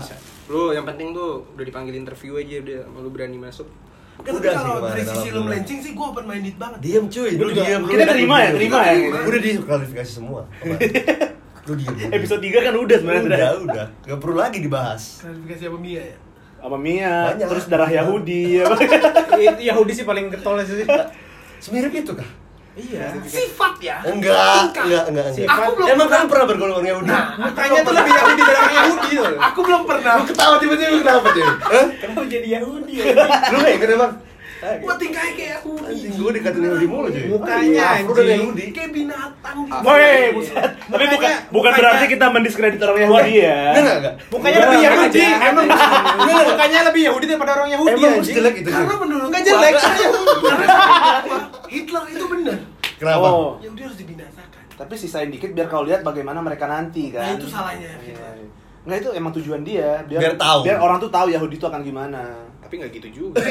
Lu yang penting tuh udah dipanggil interview aja udah lu berani masuk. Kan Udah sih kalau dari sisi lu melenceng sih gue open minded banget. Diam cuy, lu diam. Kita terima ya, terima ya. Udah di klarifikasi semua. Lu diam. lu diam. Episode 3 kan udah sebenarnya. Udah, udah. Gak perlu lagi dibahas. Klarifikasi apa Mia ya? Sama Mia, Banyak. terus darah Yahudi ya. Yahudi sih paling getol sih. Semirip itu kah? Iya. Sifat ya. Enggak, enggak, enggak, enggak. Sifat. Aku belum Emang pernah bergaul dengan Yahudi? Nah, Makanya tuh lebih Yahudi dari Yahudi loh. Aku belum pernah. Lu ketawa tiba-tiba kenapa cuy? Hah? Kenapa jadi Yahudi ya? Lu inget emang? Gua tingkahnya kayak. Anjing gue dikatain Yahudi mulu cuy Mukanya, anjing. Yahudi Kayak binatang gitu. Woi, buset. Tapi bukan bukan berarti kita mendiskredit orang Yahudi ya. Enggak, enggak, enggak Mukanya Enggak, lebih enggak Yahudi. aja. Emang mukanya lebih Yahudi daripada orang Yahudi Emang jelek itu Karena menurut Enggak gua- jelek, Hitler itu benar. Kenapa? Oh. Yahudi harus dibinasakan. Tapi sisain dikit biar kau lihat bagaimana mereka nanti kan. Nah, itu salahnya Iya, Hitler. iya. Nggak itu emang tujuan dia, biar, Biar tahu. Biar orang tuh tahu Yahudi itu akan gimana. Tapi nggak gitu juga.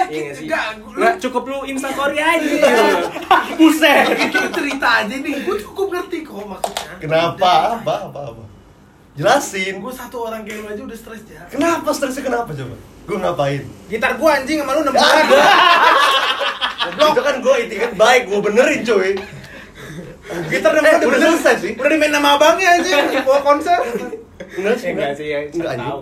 Ya nggak sih? enggak, Nggak cukup lu instastory aja. Buset. kita cerita aja nih. Gue cukup ngerti kok maksudnya. Kenapa? Apa? Apa? Apa? Jelasin. Gue satu orang kayak lu aja udah stres ya. Kenapa stresnya kenapa coba? Gue ngapain? Gitar gua anjing sama lu 6 bulan. Itu kan gue itikat baik, gue benerin cuy. Gitar 6 Eh, bulan udah bener. selesai sih. Udah dimain nama abangnya anjing bawa konser. Enggak sih, Enggak sih, ya. Enggak anjing.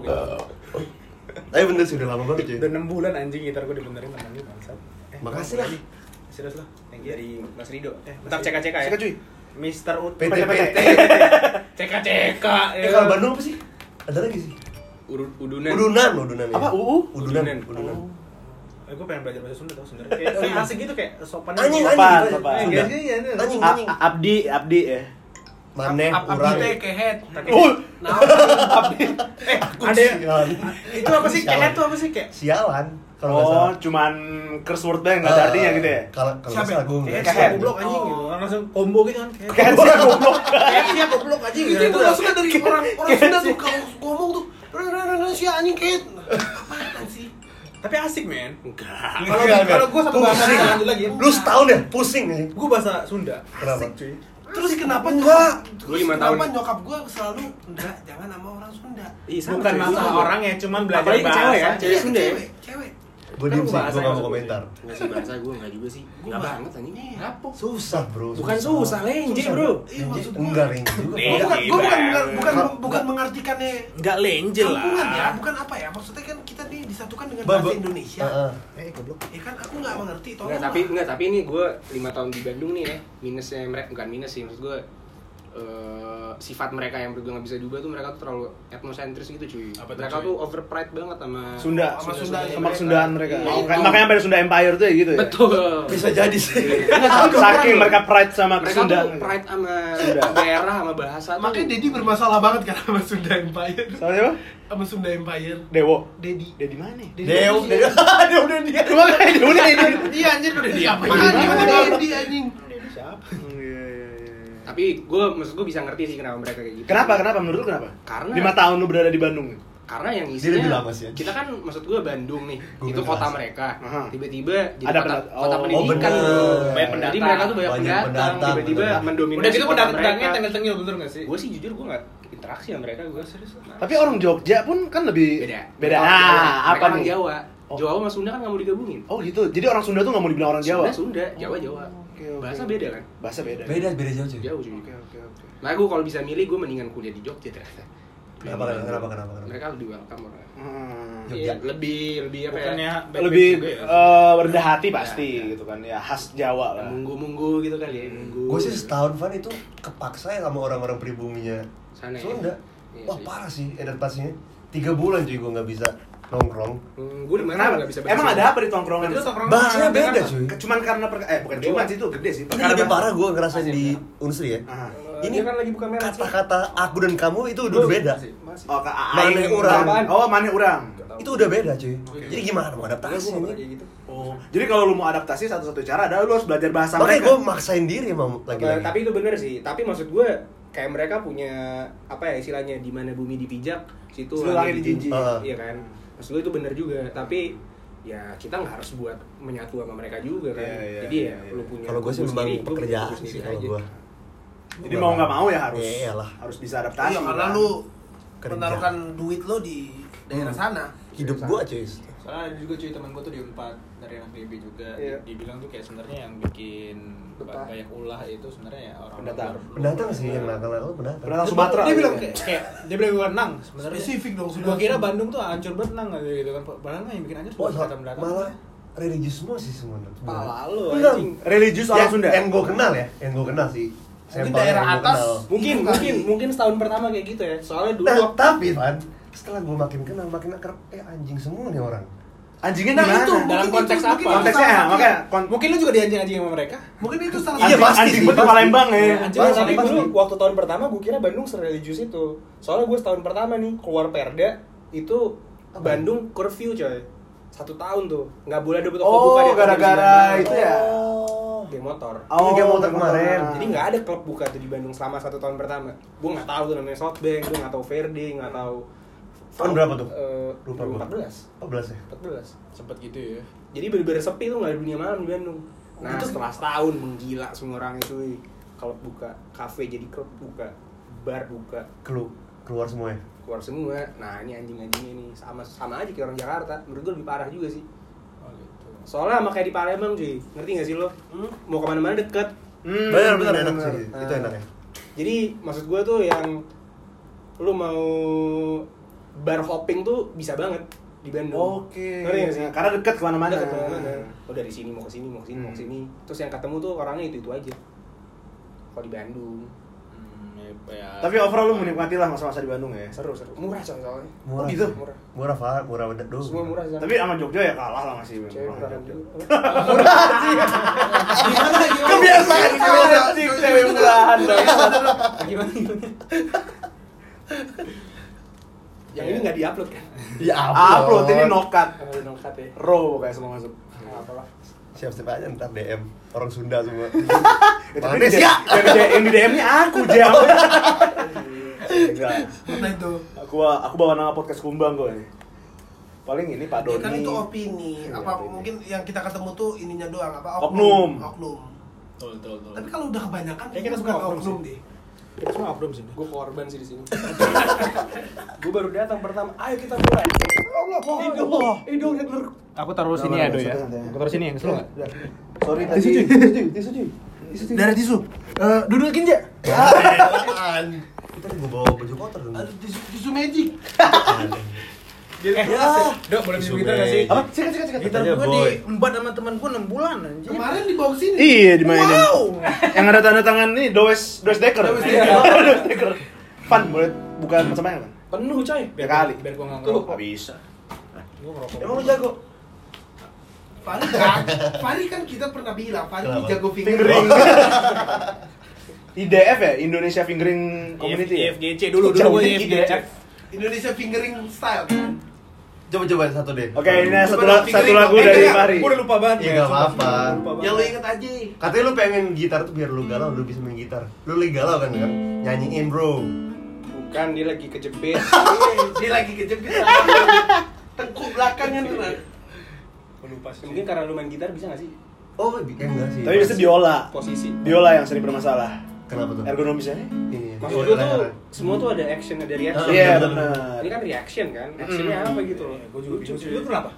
Tapi bener sih udah lama banget cuy. Udah 6 bulan anjing gitar gua dibenerin sama lu bangsat. Eh, Makasih lah. Serius lah. Thank you. Dari Mas Rido. Eh, Bentar cek-cek ya. Cek cuy. Mister Ut PT. CK-CK. Eh kalau Bandung apa sih? Ada lagi sih. Uru- Udunan. Udunan, udunan. ya. Apa, UU? Udunan, Udunan. udunan. Eh, gue pengen belajar bahasa Sunda tau sebenarnya. Kayak kayak asik gitu kayak sopan. Anjing, anjing. Sopan, sopan. Eh, Sunda. iya, iya, iya. Anjing, A- anjing. A- Abdi, Abdi ya. Maneh, Ab- urang. Abdi teh kehet. Oh, Nah, Eh, ada itu apa sih? Kayak Sialan. itu apa sih kayak? Sialan. Kalau oh, salah. cuman curse word doang nggak ada artinya gitu ya. Kalau kalau Siapa? salah gue Kayak nggak siap tahu. goblok anjing gitu. Orang langsung combo gitu kan. Kayak Kayak goblok. kayak goblok anjing. itu gitu. itu maksudnya dari orang orang Sunda tuh kalau ngomong tuh si anjing kehet. Apaan sih? Tapi asik men. Enggak. Kalau Enggak, kalau enggak. gue satu bahasa lagi. Lu setahun ya pusing nih. Gue bahasa Sunda. Kenapa? Asik cuy. Terus kenapa Enggak. nyokap? Gua lima kenapa tahun. nyokap gue selalu enggak jangan sama orang Sunda. Ih, sama Bukan masalah Sama. orangnya, cuman belajar Apalagi bahasa. cewek ya, cewek Iya, Sunda ya. Cewek, cewek. Gue diem sih, bahasa gue yang mau komentar. gue. Nggak sih bahasa gue enggak juga sih. Gua Enggak mah- banget anjing. Ngapa? Susah bro. Bukan susah, lenje, bro. Iya. Enggak ring juga. Gua bukan, bukan, bukan, mengartikannya Enggak lenjel kampungan ya, bukan apa ya? Maksudnya kan kita nih disatukan dengan Ba- bahasa ba- Indonesia. Heeh. Eh, goblok. Ya kan aku nggak mengerti, tolong. Enggak, tapi lah. enggak, tapi ini gue lima tahun di Bandung nih ya. Minusnya mereka bukan minus sih, maksud gue eh, sifat mereka yang gue nggak bisa diubah tuh mereka tuh terlalu etnosentris gitu cuy. Apa tuh, mereka cuy? tuh over pride banget sama Sunda, Sama Sunda, Sunda- sama Sundaan mereka. Iya, Oh, itu. makanya pada Sunda Empire tuh ya gitu ya. Betul. Bisa jadi sih. Saking mereka pride sama mereka Sunda. tuh pride sama Sunda. daerah sama bahasa tuh. Makanya Dedi bermasalah banget kan sama Sunda Empire. Sama siapa? Sama Sunda Empire. Dewo. Dedi. Dedi mana? ya? Dedi. Dew, Dew, Dew, udah dia. Cuma kayak Dewo nih Dedi. Iya anjir udah di apa? Apaan tiba-tiba Dedi anjing? Siapa? Tapi gue maksud gue bisa ngerti sih kenapa mereka kayak gitu. Kenapa? Kenapa? Menurut lu kenapa? Karena- lima tahun lu berada di Bandung. Karena yang Dia isinya lebih lama sih, kita kan maksud gue Bandung nih, Gua itu kota mereka. Tiba-tiba jadi Ada kota, pendat- kota oh, pendidikan. bener. bro. Banyak pendatang. Jadi mereka tuh banyak, Banyak pendatang, pendatang, tiba-tiba mendominasi Udah gitu mereka. tengil-tengil bener gak sih? Gue sih jujur gue gak interaksi sama mereka gue serius. Tapi orang Jogja pun kan lebih beda. Beda. Nah, Jawa. apa orang nih? Jawa. Oh. Jawa sama Sunda kan gak mau digabungin. Oh gitu. Jadi orang Sunda tuh nggak mau dibilang orang Jawa. Sunda Sunda, Jawa Jawa. Oke, oke. Bahasa beda kan? Bahasa beda. Beda, beda jauh cuy. Jauh cuy. Oke oke oke. Nah gue kalau bisa milih gue mendingan kuliah di Jogja ternyata. Kenapa, kenapa, kenapa, kenapa? Mereka lebih welcome orang. Hmm. Jogja. Iya, lebih lebih apa Bukannya ya? baik-baik lebih juga ya? eh, rendah hati pasti Ya, ya. gitu kan ya khas Jawa lah. Munggu-munggu gitu kali ya, munggu. Gue sih setahun Van itu kepaksa ya sama orang-orang pribuminya Sana ya? Sunda. Iya Wah sih. parah sih adaptasinya. Tiga bulan cuy gue nggak bisa nongkrong. Hmm, gue di mana Kenapa? nggak bisa bahasa Emang ada apa di tongkrongan? Itu tongkrong Bahasanya mana? beda Apa? cuy. Cuman karena per eh bukan cuma sih itu gede sih. Ini lebih parah gue ngerasain di Unsri ya. Ini kan lagi buka merah sih. Kata-kata aku dan kamu itu udah beda. Oh, ke Mane aing urang. Oh, mana urang. Itu udah beda cuy. Jadi gimana mau adaptasi ini? kayak gitu. Oh, jadi kalau lu mau adaptasi satu-satu cara adalah lu harus belajar bahasa Makanya mereka. gue maksain diri emang Apa, lagi-lagi. tapi itu bener sih. Tapi maksud gue kayak mereka punya apa ya istilahnya di mana bumi dipijak situ langit dijinjing. Iya kan. Maksud gue itu bener juga. Tapi ya kita nggak harus buat menyatu sama mereka juga kan. Iya, iya, Jadi ya iya, iya. lu punya Kalau gue sih memang sendiri, pekerjaan sih kalau aja. gue. Jadi mau nggak mau ya harus. Iya, iyalah. Harus bisa adaptasi. Iya, karena kan. lu Kerja. menaruhkan duit lo di daerah sana. Hidup gue cuy. Soalnya ada juga cuy temen gue tuh di Unpad dari anak DB juga. Iya. Dibilang tuh kayak sebenarnya yang bikin Betah. banyak ulah itu sebenarnya ya orang Pendatang. luar. Pendatang sih yang nakal-nakal pendatang. Pendatang Sumatera. Dia bilang gitu kayak, ya. kayak dia bilang gue nang sebenarnya. Spesifik dong, sudah. Gua kira Bandung tuh hancur banget nang aja gitu kan. Padahal mah yang bikin hancur Oh, pendatang-pendatang. malah religius semua sih semua. Pala lu anjing. religius orang Ya, Sunda. Yang gue kenal ya, yang gue kenal sih. Mungkin daerah atas. Mungkin mungkin mungkin setahun pertama kayak gitu ya. Soalnya dulu Nah, tapi Van, setelah gue makin kenal, makin akrab, eh anjing semua nih orang. Anjingnya Nah, gimana? itu, Dalam Mungkin konteks itu- apa? Konteksnya ya, makanya kon- Mungkin lu juga dianjing-anjing sama mereka. Mungkin itu salah Iya, pasti anjing pasti. Palembang ya. Anjing, Pasti, tapi pasti. dulu waktu tahun pertama gue kira Bandung sereligius itu. Soalnya gue setahun pertama nih keluar Perda itu Bandung curfew coy. Satu tahun tuh nggak boleh ada buka Oh, buka di gara-gara 9 itu ya? Oh, game motor. Oh, Iya, motor kemarin. Jadi nggak ada klub buka tuh di Bandung selama satu tahun pertama. Gue nggak tahu tuh namanya Softbank, gue nggak tahu Verde, nggak tahu. Tahun berapa tuh? Eh, Lupa gua. 2014. 14 ya? 14. Sempet gitu ya. jadi bener-bener sepi tuh nggak ada dunia malam di Bandung nah setelah setahun menggila semua orang itu wih. kalau buka kafe jadi klub buka bar buka Kelu keluar semua ya. keluar semua nah ini anjing-anjingnya nih sama sama aja kayak orang Jakarta menurut gue lebih parah juga sih soalnya sama kayak di Palembang cuy ngerti gak sih lo mau ke mana-mana deket Hmm, Benar benar enak benar. sih. Itu enak ya. jadi maksud gue tuh yang lu mau bar hopping tuh bisa banget di Bandung Oke. ngerti gak sih Karena dekat ke mana-mana. Dekat ke mana-mana. Oh dari sini mau ke sini, mau ke sini, mau ke sini. Terus yang ketemu tuh orangnya itu itu aja. Kalau di Bandung Tapi overall lu menikmati lah masa-masa di Bandung ya. seru seru, murah coy soalnya. Murah. Oh, gitu? Murah. Murah, Pak. Murah bener dong. Semua murah sih. Tapi sama Jogja ya kalah lah masih. Cewek murah kan Kebiasaan kebiasaan sih cewek murahan. Gimana gimana? Yang ini nggak diupload kan? Ya Upload ini nokat. Nokat ya. Raw kayak semua masuk. Nggak apa-apa. Siap-siap aja ntar DM orang Sunda semua. Ya, tapi Manis di- ya. yang di- di DM-nya aku jam. Enggak. Mana itu? Aku aku bawa nama podcast kumbang gue nih. Paling ini Pak Ya Doni. kan itu opini. Iya, Apa opini. mungkin yang kita ketemu tuh ininya doang apa Oknum. Oknum. Betul, betul, betul. Tapi kalau udah kebanyakan Kayak kita bukan semua oknum oknum deh. Kita semua upload sini. Gue korban sih di sini. gue baru datang pertama. Ayo kita mulai. Allah, hidung, hidung network. Aku taruh sini ya, Do ya. Aku taruh sini, kesel enggak? Sorry tadi. Tisu cuy, tisu cuy. Darah tisu. Eh, dudukin aja. Kita juga bawa baju kotor dong. Tisu, tisu magic. Eh, Dok, boleh minjem gitar nggak sih? Apa? Sikat sikat sikat. Gitar gua boy. diembat sama teman gua 6 bulan anjir. Kemarin dibawa ke sini. Iya dimainin. Wow. Yang ada tanda tangan ini Does Does Decker. Does Decker. Does Decker. Fun boleh bukan macam-macam kan? Penuh coy. Ya kali. Biar gua nggak Tuh. ngerokok. Gak bisa. Gua ngerokok. Emang lu jago? Fari kan, Fari kan kita pernah bilang Fari Kenapa? jago Fingering. IDF ya Indonesia Fingering Community. ya? IFGC dulu dulu nih, IFGC. Indonesia fingering style kan. Coba coba satu deh. Oke, ini satu, dong, satu lagu. Eh, dari enggak, Fahri. Gua udah lupa banget. Iya nggak apa-apa. Yang lu inget aja. Katanya lu pengen gitar tuh biar lu galau, lu bisa main gitar. Lu lagi galau kan kan? Nyanyiin bro. Bukan dia lagi kejepit. Dia lagi kejepit. Tengkuk belakangnya tuh. Gua lupa sih. Mungkin karena lu main gitar bisa gak sih? Oh, enggak sih. Tapi biasanya biola. Posisi. Biola yang sering bermasalah. Kenapa tuh? Ergonomisnya? Ini. Maksud gue tuh semua tuh ada action, ada reaction. Iya, benar. Ini kan reaction kan? Actionnya apa gitu loh? Gua juga bingung. Lu kenapa?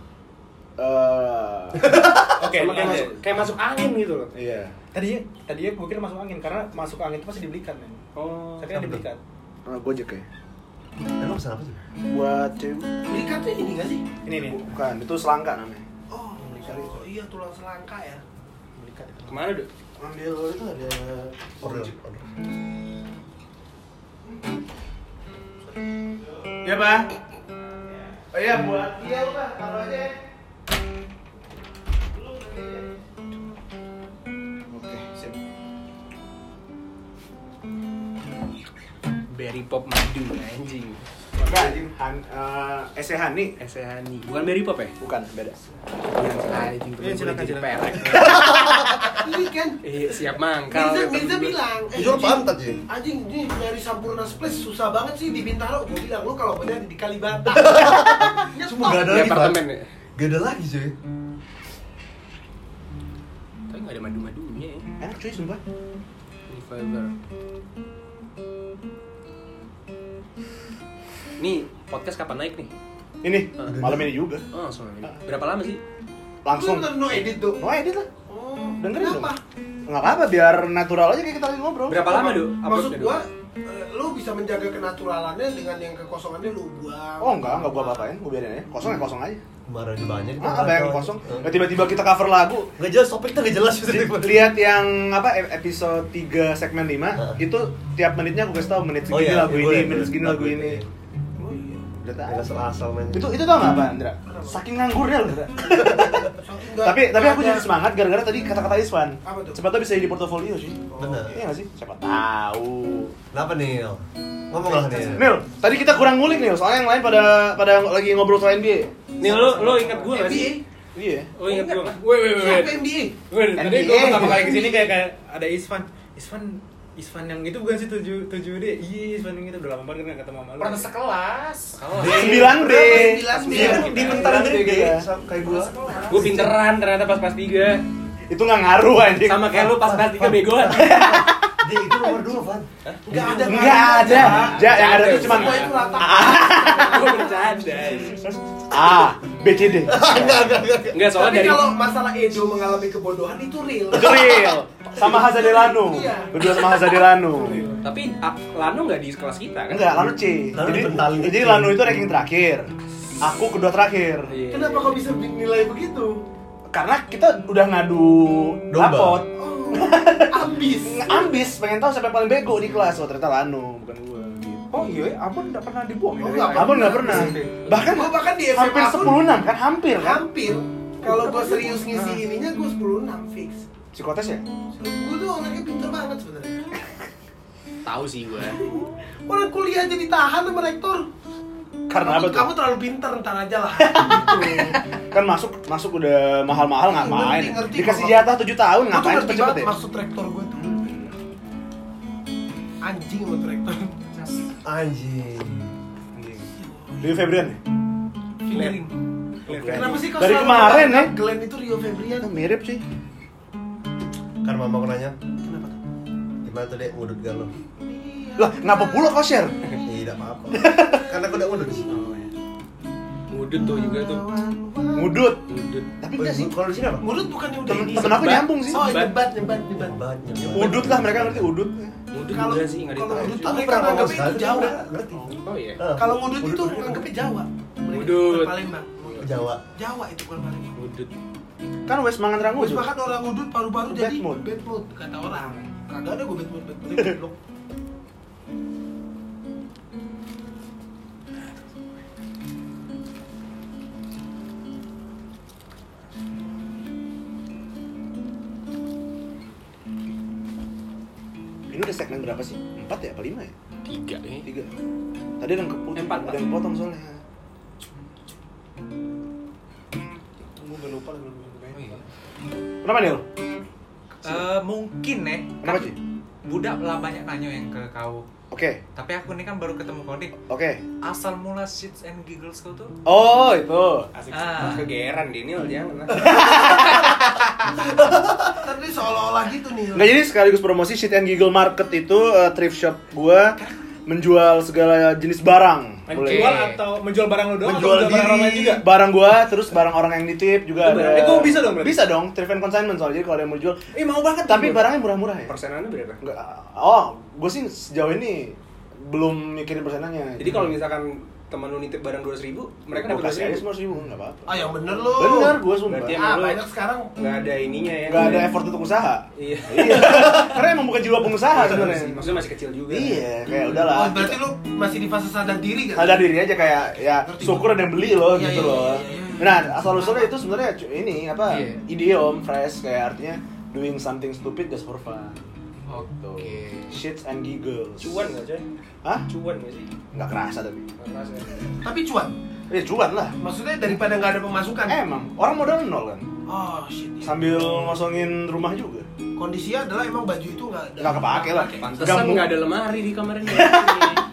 Eh, Oke, Sama kayak masuk, kayak masuk angin gitu loh. iya. Tadinya tadinya gua kira masuk angin karena masuk angin itu pasti dibelikan men. Oh, Tapi kan dibelikan. Uh, Gojek ya. Eh, lu pesan apa sih? Buat cewek. Belikan tuh ini gak sih? Ini nih. Bukan, itu selangka namanya. Oh, oh iya tulang selangka ya. Belikan itu. ke mana deh? Ambil itu ada Order. order. Ya, Pak. Oh iya, buat iya, Pak. Taruh aja. Oke, sip. Berry pop madu anjing. Enggak, anjing. Han, eh, Ese Hani. SE Hani. Bukan berry pop ya? Bukan, beda. Anjing Iya, silakan, silakan. Perek. Ini kan Eh, siap mangkal. Mirza, bilang, eh, Jual pantat sih. Anjing, ini dari Sampurna Splash susah banget sih di Bintaro. Gue bilang, lu kalau punya di Kalibata. Cuma gak ada Di lagi, Pak. apartemen ya? Gak ada lagi cuy. Tapi nggak ada madu-madunya ya. Enak cuy, sumpah. Ini. Nih, podcast kapan naik nih? Ini, malam ini juga. Oh, langsung ini. Berapa lama sih? Langsung. Lu ntar no edit tuh. No edit lah. Oh, Dengerin dong. kenapa? Nggak apa-apa, biar natural aja kayak kita lagi ngobrol. Berapa lama, Du? Maksud gua, eh, lu bisa menjaga kenaturalannya dengan yang kekosongannya lu buang. Oh enggak, enggak gua apa-apain, gua biarin aja. Kosong ya kosong aja. Kemarin aja banyak. Ah, apa yang kosong? Nah, tiba-tiba kita cover lagu. Gak jelas topik tuh gak jelas Lihat yang apa e- episode 3 segmen 5 Heeh. itu tiap menitnya aku kasih tahu menit Oh segini iya, lagu iya, ini, menit segini lagu Lagu ini. Gak asal main. Itu itu tau nggak apa, Andra? Saking nganggurnya loh, tapi tapi aku jadi semangat gara-gara tadi kata-kata Iswan. Apa tuh? Siapa tahu bisa jadi portofolio sih. Bener. Iya nggak sih? Siapa tahu. Kenapa nih? Ngomong lah nih. Nil, tadi kita kurang ngulik Nil, soalnya yang lain pada pada lagi ngobrol soal NBA. Nih, lo lo ingat gua gak sih? Iya. Lo ingat gua nggak? Wait, wait, wait. Siapa wait. NBA? Gue tadi gue pertama kali ke sini kayak kayak ada Isvan. Isvan Isvan yang itu bukan sih tujuh tujuh D iya Isvan yang itu udah lama banget kan nggak ketemu sama lu Pernah sekelas. Sembilan B. Sembilan B. Di bentaran D Iya, sama kayak gua. Gue pinteran ternyata pas pas tiga. Itu nggak ngaruh anjing. Sama kayak lu pas pas tiga begoan. Dia itu nomor dua, Van. Enggak ada. Enggak ada. Ja, yang ada tuh cuma itu rata. Gue bercanda. A, B, C, D. Enggak soalnya Tapi dari kalau masalah Edo mengalami kebodohan itu real. Itu real. Sama Hazadelano. Iya. Berdua sama Hazadelano. tapi ah, Lano nggak di kelas kita kan? Enggak, Lano C. Lano Jadi, jadi Lano itu ranking terakhir. Aku kedua terakhir. Iya. Kenapa kau bisa nilai begitu? Karena kita udah ngadu Domba. rapot. Oh, ambis. Ambis, pengen tahu siapa yang paling bego di kelas. Oh, ternyata Lano, bukan gua. Gitu. Oh iya, Abon nggak pernah dibuang ya Oh? Abon nggak pernah. Bahkan Gua bahkan di SMA hampir pun- 10 kan? Hampir kan? Hampir. Kalau gue serius ngisi ininya gue 10 6 fix. Psikotes ya? Gue tuh anaknya pinter banget sebenarnya. Tahu sih gue. Orang kuliah jadi tahan sama rektor. Karena kamu, apa tuh? Kamu terlalu pinter, ntar aja lah. gitu. Kan masuk masuk udah mahal-mahal? Ngerti, ngerti, Dikasih jatah 7 tahun ngapain cepet-cepet ya? maksud rektor gue tuh. Anjing sama rektor. Anjing. Rio Febrian ya? Feeling. Kenapa sih kau Dari kemarin, ya? Glenn itu Rio Febrian? Mirip sih. Kan mama aku nanya, Kenapa tuh? gimana tuh dek ngudut galau? Lah, ngapa pula kau share? Tidak apa-apa. Karena aku udah ngudut. Ngudut tuh juga tuh. Ngudut. Ngudut. Tapi Oh, enggak sih. Kalau di sini apa? Ngurut bukannya udah ini? temen aku nyambung sih. Oh, nyebat, nyebat, nyebat. Udut lah mereka ngerti udut. Ngudut Kalau juga sih nggak kalau ngudut tuh mereka pernah ngomong nganggapnya sekali, itu Jawa. ngerti. Oh iya. Eh, Kalau ngudut itu ngudut. nganggapnya Jawa. Ngudut. Palembang. Jawa. Jawa itu bukan Palembang. Ngudut. Kan wes mangan rangu. Terus bahkan orang ngudut paru-paru Bad jadi mood. bad mood kata orang. Kagak ada gue bad mood, bad mood. Ini udah segmen berapa sih? Empat ya? Apa lima ya? Tiga nih. Tiga. Tadi ada yang kepotong, Empat, ada yang kepotong soalnya. Kenapa Nil? Eh, mungkin nih. Kenapa sih? Budak lah banyak nanya yang ke kau. Oke, Tapi aku ini kan baru ketemu kau nih. oke. Asal mula shits and giggles kau tuh? Oh itu. Asik. Ah. Kegeran dia Nil dia seolah-olah gitu nih. Nggak jadi sekaligus promosi Shit and Giggle Market itu uh, thrift shop gua menjual segala jenis barang. Menjual atau menjual barang lo doang Menjual atau menjual barang orang lain juga? Barang gua terus barang orang yang nitip juga Itu ada. gua bisa dong berarti? Bisa dong, thrift and consignment soalnya. Jadi kalau ada yang mau jual, Eh mau banget tapi gua. barangnya murah-murah ya. Persenannya berapa? Enggak. Oh, gue sih sejauh ini belum mikirin persenannya. Jadi kalau misalkan teman lu nitip barang 200 ribu, mereka dapat aja 200 ribu. semua ribu nggak apa-apa. Ah yang bener lu. Bener, gue sumpah. Berarti Ah banyak sekarang. nggak ada ininya ya. Gak ada effort untuk usaha. Iya. Iya. Karena emang bukan jiwa pengusaha sebenarnya. Maksudnya masih kecil juga. Iya, kayak udahlah. Oh, berarti lu masih di fase sadar diri kan? sadar diri aja kayak ya Ngerti. syukur ada yang beli loh Iya, gitu iya, loh. iya, iya, iya. Nah, asal usulnya itu sebenarnya ini apa? Iya. Idiom fresh kayak artinya doing something stupid just for fun. Oke. Shits and giggles. Cuan nggak coy? Hah? Cuan nggak sih? Nggak kerasa tapi. Nggak kerasa. Tapi cuan. Ya cuan lah. Maksudnya daripada nggak ada pemasukan. Emang orang modal nol kan. Oh shit. iya. Sambil ngosongin rumah juga. Kondisinya adalah emang baju itu nggak ada. Nggak kepake lah. Pantesan nggak ada lemari di kamar ini.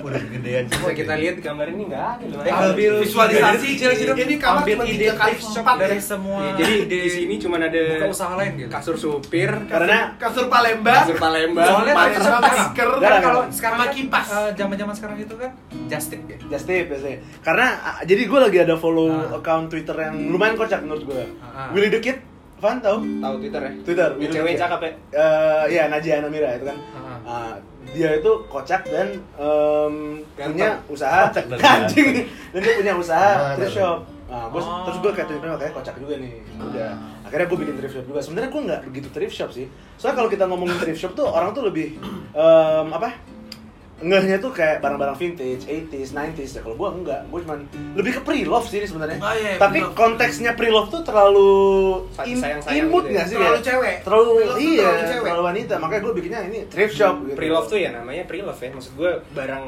Udah kegedean Bisa kita lihat di kamar ini nggak ada lemari. Ambil Visualisasi. dong. Ini kamar cuma ide tiga kali empat dari ya. semua. Iya, jadi di sini cuma ada buka usaha lain gitu. kasur supir, Karena kasur Palembang. kasur Palembang, Soalnya shop sama kan- kalau sekarang Sama kan, kipas. eh, zaman-zaman sekarang itu kan just tip ya. just tip biasanya. Karena ah, jadi gue lagi ada follow Ah. account Twitter yang lumayan kocak menurut gue. Ah. Willy the Kid, Fan tau? tahu Twitter ya? Twitter. Willy cewek cakep ya? Eh, iya Najia Namira itu kan. Ah. Ah, dia itu kocak dan Ganteng. punya usaha dan anjing dan dia punya usaha thrift shop. Nah, gua, Oh. terus gue kayak Twitter kayak kocak juga nih. Udah. Akhirnya gue bikin thrift shop juga. Sebenarnya gue nggak begitu thrift shop sih. Soalnya kalau kita ngomongin thrift shop tuh orang tuh lebih em, apa? Ngehnya tuh kayak barang-barang vintage, 80s, 90s ya. Kalau gua enggak, gua cuman lebih ke pre-love sih ini sebenarnya. Oh, iya, Tapi pre-love. konteksnya pre-love tuh terlalu sayang-sayang imut gitu ya. sih? Terlalu ya? cewek. Terlalu Pre-love tuh iya, terlalu cewek. terlalu wanita. Makanya gua bikinnya ini thrift shop gitu. Pre-love tuh ya namanya pre-love ya. Maksud gue barang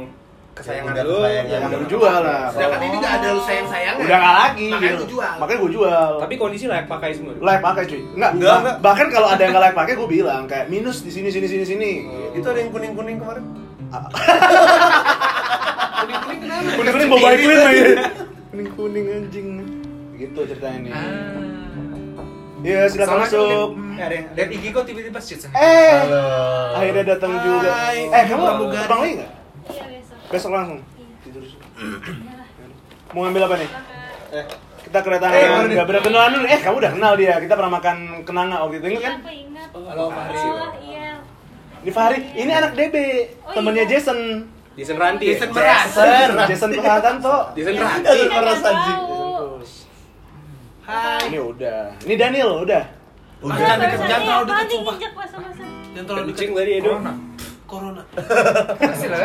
kesayangan Udah lu. Ya nggak lu jual lah. Sedangkan ini nggak ada lu sayang sayangnya. Udah nggak lagi. Makanya gitu. lu jual. Makanya gue jual. Tapi kondisi layak pakai semua. layak pakai cuy. Enggak, Enggak, bah- enggak. bahkan kalau ada yang nggak layak pakai gue bilang kayak minus di sini sini sini sini. Itu ada yang kuning-kuning kemarin. Kuning-kuning kenapa? Kuning kuning bawa clean lagi. Kuning kuning anjing. Gitu ceritanya nih. Iya silakan masuk. lihat IG kok tiba-tiba shoot. Eh, Halo. akhirnya datang juga. Eh kamu terbang lagi nggak? Iya besok. Besok langsung. Iya. Tidur. Mau ngambil apa nih? Eh, kita kedatangan Eh, nggak pernah dulu. Eh, kamu udah kenal dia. Kita pernah makan kenanga waktu itu, ingat Iya, kan? aku ingat. Halo, Fahri. Oh, iya. Ini Fahri, ini anak DB, Oh, temennya iya. Jason. Jason Ranti. ya? Jason Meras. Jason, Jason Perhatanto. Jason Iya, Ranti. iya, Meras anjing. tahu. Hai. Ini udah. Ini Daniel, udah. Udah. Jangan deket, jangan terlalu deket, sumpah. masa-masa. Jangan terlalu Kencing deket. tadi Edo. Corona. Kasih lah.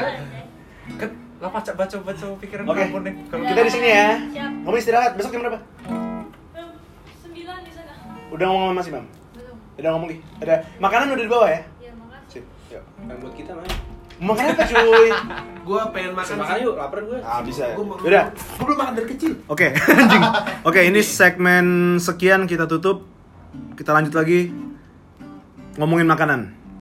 Kan lah baca baca baca pikiran Oke. kamu nih. Kalau Kita di sini ya. Siap. Kamu istirahat. Besok jam berapa? Sembilan di sana. Udah ngomong sama Mas Imam? Belum. Udah ngomong Ki? Ada makanan udah di bawah ya? Ya. Yuk. Buat kita mah. Mau makan apa cuy? Gua pengen makan. Makan yuk, lapar gue. Ah, bisa ya. Gua mau- Udah. Gua belum makan dari kecil. Oke, anjing. Oke, ini segmen sekian kita tutup. Kita lanjut lagi ngomongin makanan.